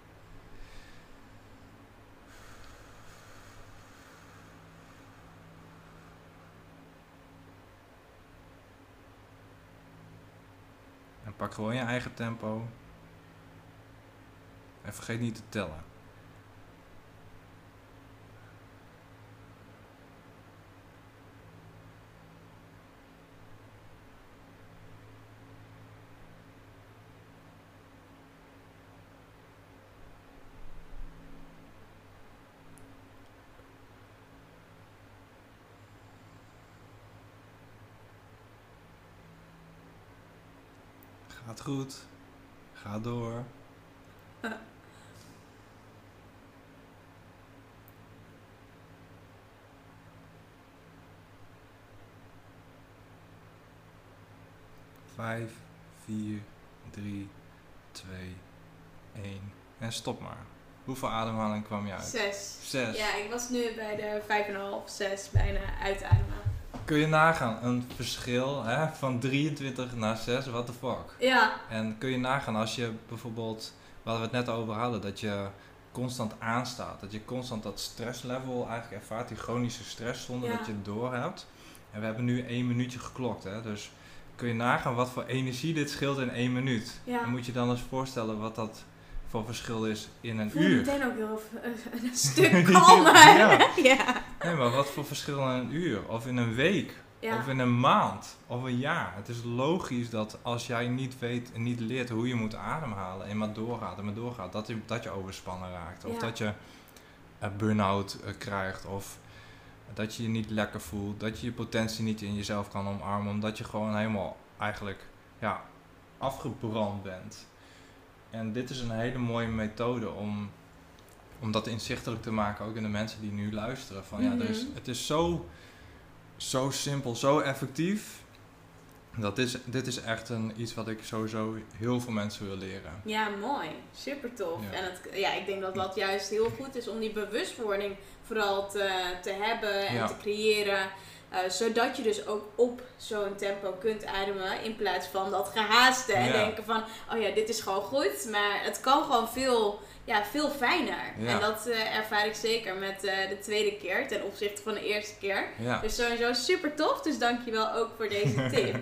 Speaker 2: En pak gewoon je eigen tempo. En vergeet niet te tellen. Gaat goed. Ga door. Vijf, vier, drie, twee, één. En stop maar. Hoeveel ademhaling kwam je uit?
Speaker 1: Zes.
Speaker 2: Zes.
Speaker 1: Ja, ik was nu bij de 5,5, 6 bijna uitademen.
Speaker 2: Kun je nagaan, een verschil hè, van 23 naar 6, what the fuck.
Speaker 1: Ja.
Speaker 2: En kun je nagaan als je bijvoorbeeld, waar we het net over hadden, dat je constant aanstaat. Dat je constant dat stresslevel eigenlijk ervaart, die chronische stress zonder
Speaker 1: Ja.
Speaker 2: dat je het door hebt. En we hebben nu één minuutje geklokt, hè. Dus kun je nagaan wat voor energie dit scheelt in één minuut.
Speaker 1: Ja.
Speaker 2: Dan moet je dan eens voorstellen wat dat voor verschil is in een
Speaker 1: Ik voel
Speaker 2: uur.
Speaker 1: meteen ook heel eh, een [LAUGHS] stuk kalmer.
Speaker 2: Ja. [LAUGHS]
Speaker 1: ja.
Speaker 2: Nee, maar wat voor verschil in een uur? Of in een week?
Speaker 1: Ja.
Speaker 2: Of in een maand? Of een jaar? Het is logisch dat als jij niet weet en niet leert hoe je moet ademhalen en maar doorgaat en maar doorgaat, dat je, dat je overspannen raakt. Of
Speaker 1: Ja.
Speaker 2: dat je een burn-out eh, krijgt. Of dat je je niet lekker voelt. Dat je je potentie niet in jezelf kan omarmen. Omdat je gewoon helemaal eigenlijk ja, afgebrand bent. En dit is een hele mooie methode om, om dat inzichtelijk te maken, ook in de mensen die nu luisteren. Van, ja, er is,
Speaker 1: Mhm.
Speaker 2: het is zo, zo simpel, zo effectief. Dat is, dit is echt een, iets wat ik sowieso heel veel mensen wil leren.
Speaker 1: Ja, mooi. Super tof.
Speaker 2: Ja.
Speaker 1: En het, ja, ik denk dat dat juist heel goed is om die bewustwording vooral te, te hebben en
Speaker 2: Ja.
Speaker 1: te creëren. eh, zodat je dus ook op zo'n tempo kunt ademen. In plaats van dat gehaaste. En
Speaker 2: Ja.
Speaker 1: denken van, oh ja, dit is gewoon goed. Maar het kan gewoon veel, ja, veel fijner.
Speaker 2: Ja.
Speaker 1: En dat eh, ervaar ik zeker met eh, de tweede keer. Ten opzichte van de eerste keer.
Speaker 2: Ja,
Speaker 1: Dus sowieso super tof. Dus dankjewel ook voor deze [LAUGHS] tip.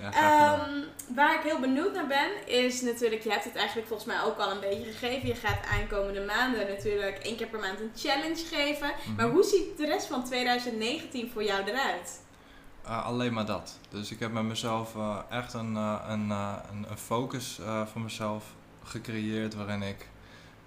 Speaker 2: ja.
Speaker 1: Ehm, waar ik heel benieuwd naar ben, is natuurlijk, je hebt het eigenlijk volgens mij ook al een beetje gegeven. Je gaat aankomende maanden natuurlijk één keer per maand een challenge geven. Maar
Speaker 2: Mhm.
Speaker 1: hoe ziet de rest van 2019 voor jou eruit?
Speaker 2: Uh, alleen maar dat. Dus ik heb met mezelf echt een, een, een, een focus voor mezelf gecreëerd waarin ik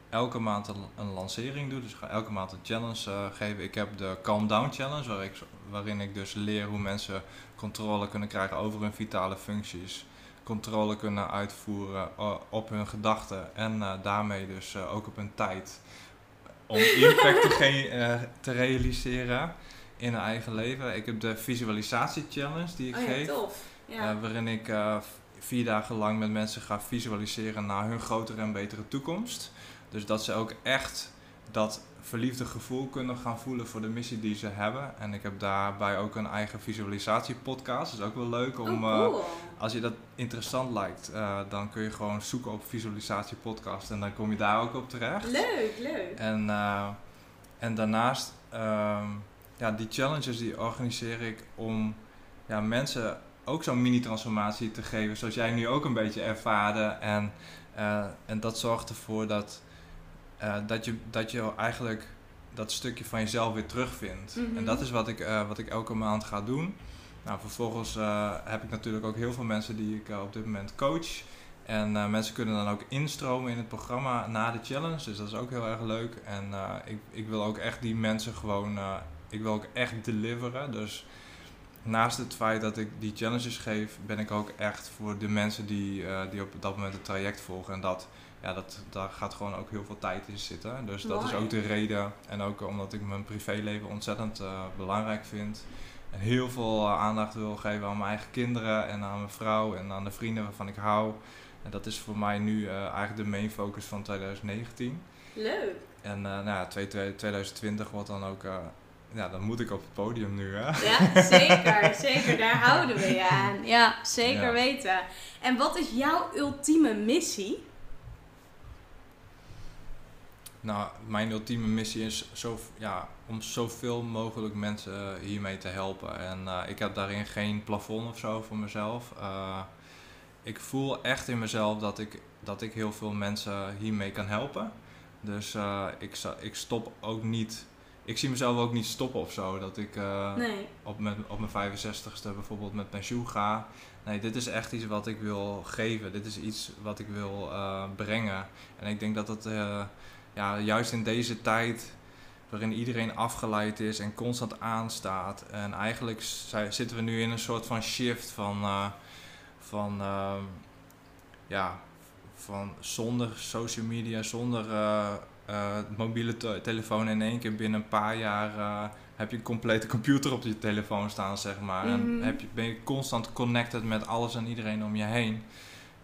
Speaker 2: elke maand een, een lancering doe. Dus ik ga elke maand een challenge uh, geven. Ik heb de Calm Down Challenge waar ik, waarin ik dus leer hoe mensen controle kunnen krijgen over hun vitale functies. Controle kunnen uitvoeren uh, op hun gedachten en uh, daarmee dus ook op hun tijd. Om [LAUGHS] impact te, ge- te realiseren in hun eigen leven. Ik heb de visualisatie challenge die ik
Speaker 1: oh, ja,
Speaker 2: geef.
Speaker 1: Tof. Ja.
Speaker 2: Waarin ik vier dagen lang met mensen ga visualiseren naar hun grotere en betere toekomst. Dus dat ze ook echt dat verliefde gevoel kunnen gaan voelen voor de missie die ze hebben. En ik heb daarbij ook een eigen visualisatiepodcast. Dat is ook wel leuk om,
Speaker 1: oh, cool.
Speaker 2: uh, als je dat interessant lijkt, uh, dan kun je gewoon zoeken op visualisatiepodcast en dan kom je daar ook op terecht.
Speaker 1: Leuk, leuk.
Speaker 2: En, uh, en daarnaast, um, ja, die challenges die organiseer ik om ja, mensen ook zo'n mini-transformatie te geven, zoals jij nu ook een beetje ervaarde. En, en dat zorgt ervoor dat, uh, dat, je, dat je eigenlijk dat stukje van jezelf weer terugvindt.
Speaker 1: Mhm.
Speaker 2: En dat is wat ik, uh, wat ik elke maand ga doen. Nou, vervolgens uh, heb ik natuurlijk ook heel veel mensen die ik op dit moment coach. En mensen kunnen dan ook instromen in het programma na de challenge. Dus dat is ook heel erg leuk. En ik, ik wil ook echt die mensen gewoon. Ik wil ook echt deliveren. Dus naast het feit dat ik die challenges geef, ben ik ook echt voor de mensen die, uh, die op dat moment het traject volgen. En dat, ja, dat, daar gaat gewoon ook heel veel tijd in zitten. Dus dat
Speaker 1: Mooi.
Speaker 2: is ook de reden. En ook omdat ik mijn privéleven ontzettend uh, belangrijk vind. En heel veel uh, aandacht wil geven aan mijn eigen kinderen en aan mijn vrouw en aan de vrienden waarvan ik hou. En dat is voor mij nu uh, eigenlijk de main focus van 2019.
Speaker 1: Leuk.
Speaker 2: En nou ja, 2020 wordt dan ook, ja, dan moet ik op het podium nu, hè?
Speaker 1: Ja, zeker, [LAUGHS] zeker. Daar houden we je aan. Ja, zeker
Speaker 2: Ja.
Speaker 1: weten. En wat is jouw ultieme missie?
Speaker 2: Nou, mijn ultieme missie is zo, ja, om zoveel mogelijk mensen hiermee te helpen. En uh, ik heb daarin geen plafond of zo voor mezelf. Uh, ik voel echt in mezelf dat ik, dat ik heel veel mensen hiermee kan helpen. Dus uh, ik, ik stop ook niet. Ik zie mezelf ook niet stoppen of zo. Dat ik
Speaker 1: nee.
Speaker 2: op, mijn, op mijn 65ste bijvoorbeeld met pensioen ga. Nee, dit is echt iets wat ik wil geven. Dit is iets wat ik wil brengen. En ik denk dat het ja, juist in deze tijd waarin iedereen afgeleid is en constant aanstaat. En eigenlijk zitten we nu in een soort van shift van, uh, van uh, ja, van zonder social media, zonder uh, mobiele te telefoon in één keer binnen een paar jaar heb je een complete computer op je telefoon staan, zeg maar. Mm -hmm. En heb je, ben je constant connected met alles en iedereen om je heen.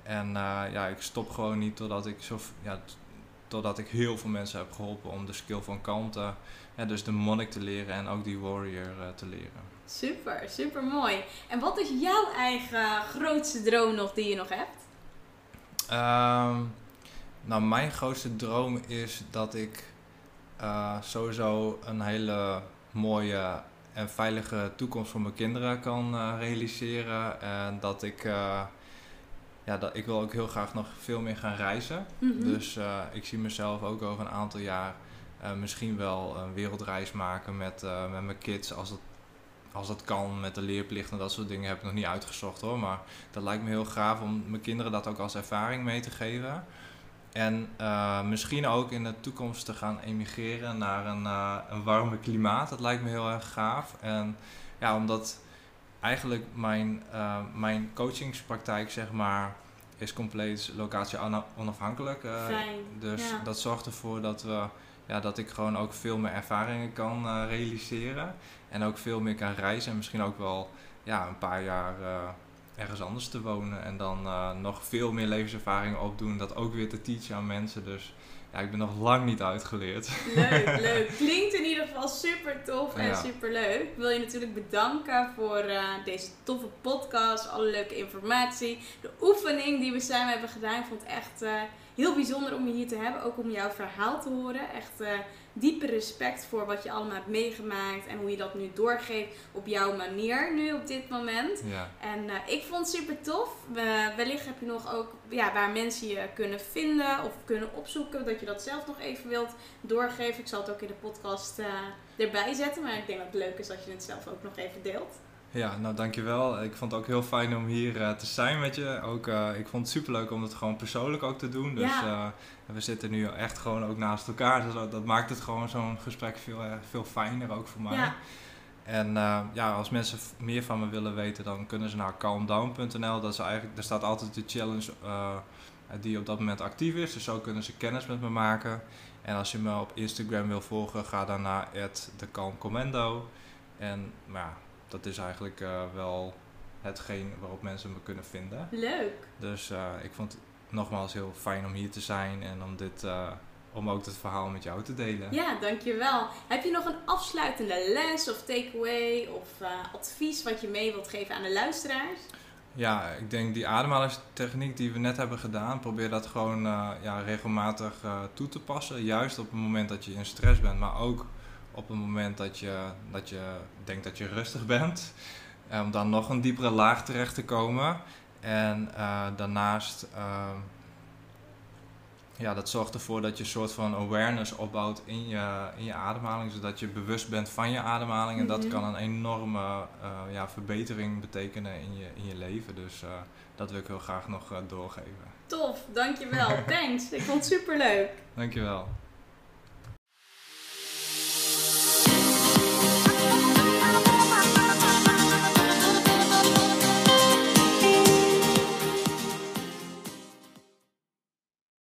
Speaker 2: En ja, ik stop gewoon niet totdat ik zo, ja, totdat ik heel veel mensen heb geholpen om de skill van kalmte, ja, dus de monnik te leren en ook die warrior eh, te leren.
Speaker 1: Super, super mooi. En wat is jouw eigen grootste droom nog die je nog hebt?
Speaker 2: Ehm, nou, mijn grootste droom is dat ik uh, sowieso een hele mooie en veilige toekomst voor mijn kinderen kan uh, realiseren. En dat ik, ja, dat, ik wil ook heel graag nog veel meer gaan reizen. Mm -hmm. Dus ik zie mezelf ook over een aantal jaar misschien wel een wereldreis maken met, met mijn kids als het als dat kan met de leerplicht en dat soort dingen heb ik nog niet uitgezocht hoor. Maar dat lijkt me heel gaaf om mijn kinderen dat ook als ervaring mee te geven. En misschien ook in de toekomst te gaan emigreren naar een, een warme klimaat. Dat lijkt me heel erg gaaf. En ja, omdat eigenlijk mijn, uh, mijn coachingspraktijk, zeg maar, is compleet locatie onafhankelijk.
Speaker 1: Fijn.
Speaker 2: Dus
Speaker 1: ja.
Speaker 2: dat zorgt ervoor dat we ja, dat ik gewoon ook veel meer ervaringen kan uh, realiseren. En ook veel meer kan reizen. En misschien ook wel ja, een paar jaar uh, ergens anders te wonen. En dan uh, nog veel meer levenservaring opdoen. Dat ook weer te teachen aan mensen. Dus ja, ik ben nog lang niet uitgeleerd.
Speaker 1: Leuk, [LAUGHS] leuk. Klinkt in ieder geval super tof en ja. super leuk. Ik wil je natuurlijk bedanken voor uh, deze toffe podcast, alle leuke informatie, de oefening die we samen hebben gedaan. Ik vond het echt uh, heel bijzonder om je hier te hebben, ook om jouw verhaal te horen. Echt uh, diepe respect voor wat je allemaal hebt meegemaakt en hoe je dat nu doorgeeft op jouw manier nu op dit moment.
Speaker 2: Ja.
Speaker 1: En ik vond het super tof. wellicht heb je nog ook ja, waar mensen je kunnen vinden of kunnen opzoeken, dat je dat zelf nog even wilt doorgeven. Ik zal het ook in de podcast uh, erbij zetten, maar ik denk dat het leuk is dat je het zelf ook nog even deelt.
Speaker 2: Ja, nou dankjewel. Ik vond het ook heel fijn om hier uh, te zijn met je. Ook, uh, ik vond het superleuk om het gewoon persoonlijk ook te doen. Dus
Speaker 1: ja.
Speaker 2: we zitten nu echt gewoon ook naast elkaar. Dus dat, maakt het gewoon zo'n gesprek veel, veel fijner ook voor mij.
Speaker 1: Ja.
Speaker 2: En ja, als mensen meer van me willen weten, dan kunnen ze naar calmdown.nl. Dat is eigenlijk, daar staat altijd de challenge die op dat moment actief is. Dus zo kunnen ze kennis met me maken. En als je me op Instagram wil volgen, ga dan naar @thecalmcommando. En maar ja, dat is eigenlijk uh, wel hetgeen waarop mensen me kunnen vinden.
Speaker 1: Leuk.
Speaker 2: Dus ik vond het nogmaals heel fijn om hier te zijn en om dit om ook het verhaal met jou te delen.
Speaker 1: Ja, dankjewel. Heb je nog een afsluitende les of takeaway of advies wat je mee wilt geven aan de luisteraars?
Speaker 2: Ja, ik denk die ademhalingstechniek die we net hebben gedaan, probeer dat gewoon ja, regelmatig toe te passen. Juist op het moment dat je in stress bent, maar ook op het moment dat je, dat je denkt dat je rustig bent. Om dan nog een diepere laag terecht te komen. En daarnaast ja, dat zorgt ervoor dat je een soort van awareness opbouwt in je, in je ademhaling, zodat je bewust bent van je ademhaling. En dat
Speaker 1: Mhm.
Speaker 2: kan een enorme uh, ja, verbetering betekenen in je, in je leven. Dus dat wil ik heel graag nog doorgeven.
Speaker 1: Tof, dankjewel. Thanks. Ik vond het super leuk.
Speaker 2: Dankjewel.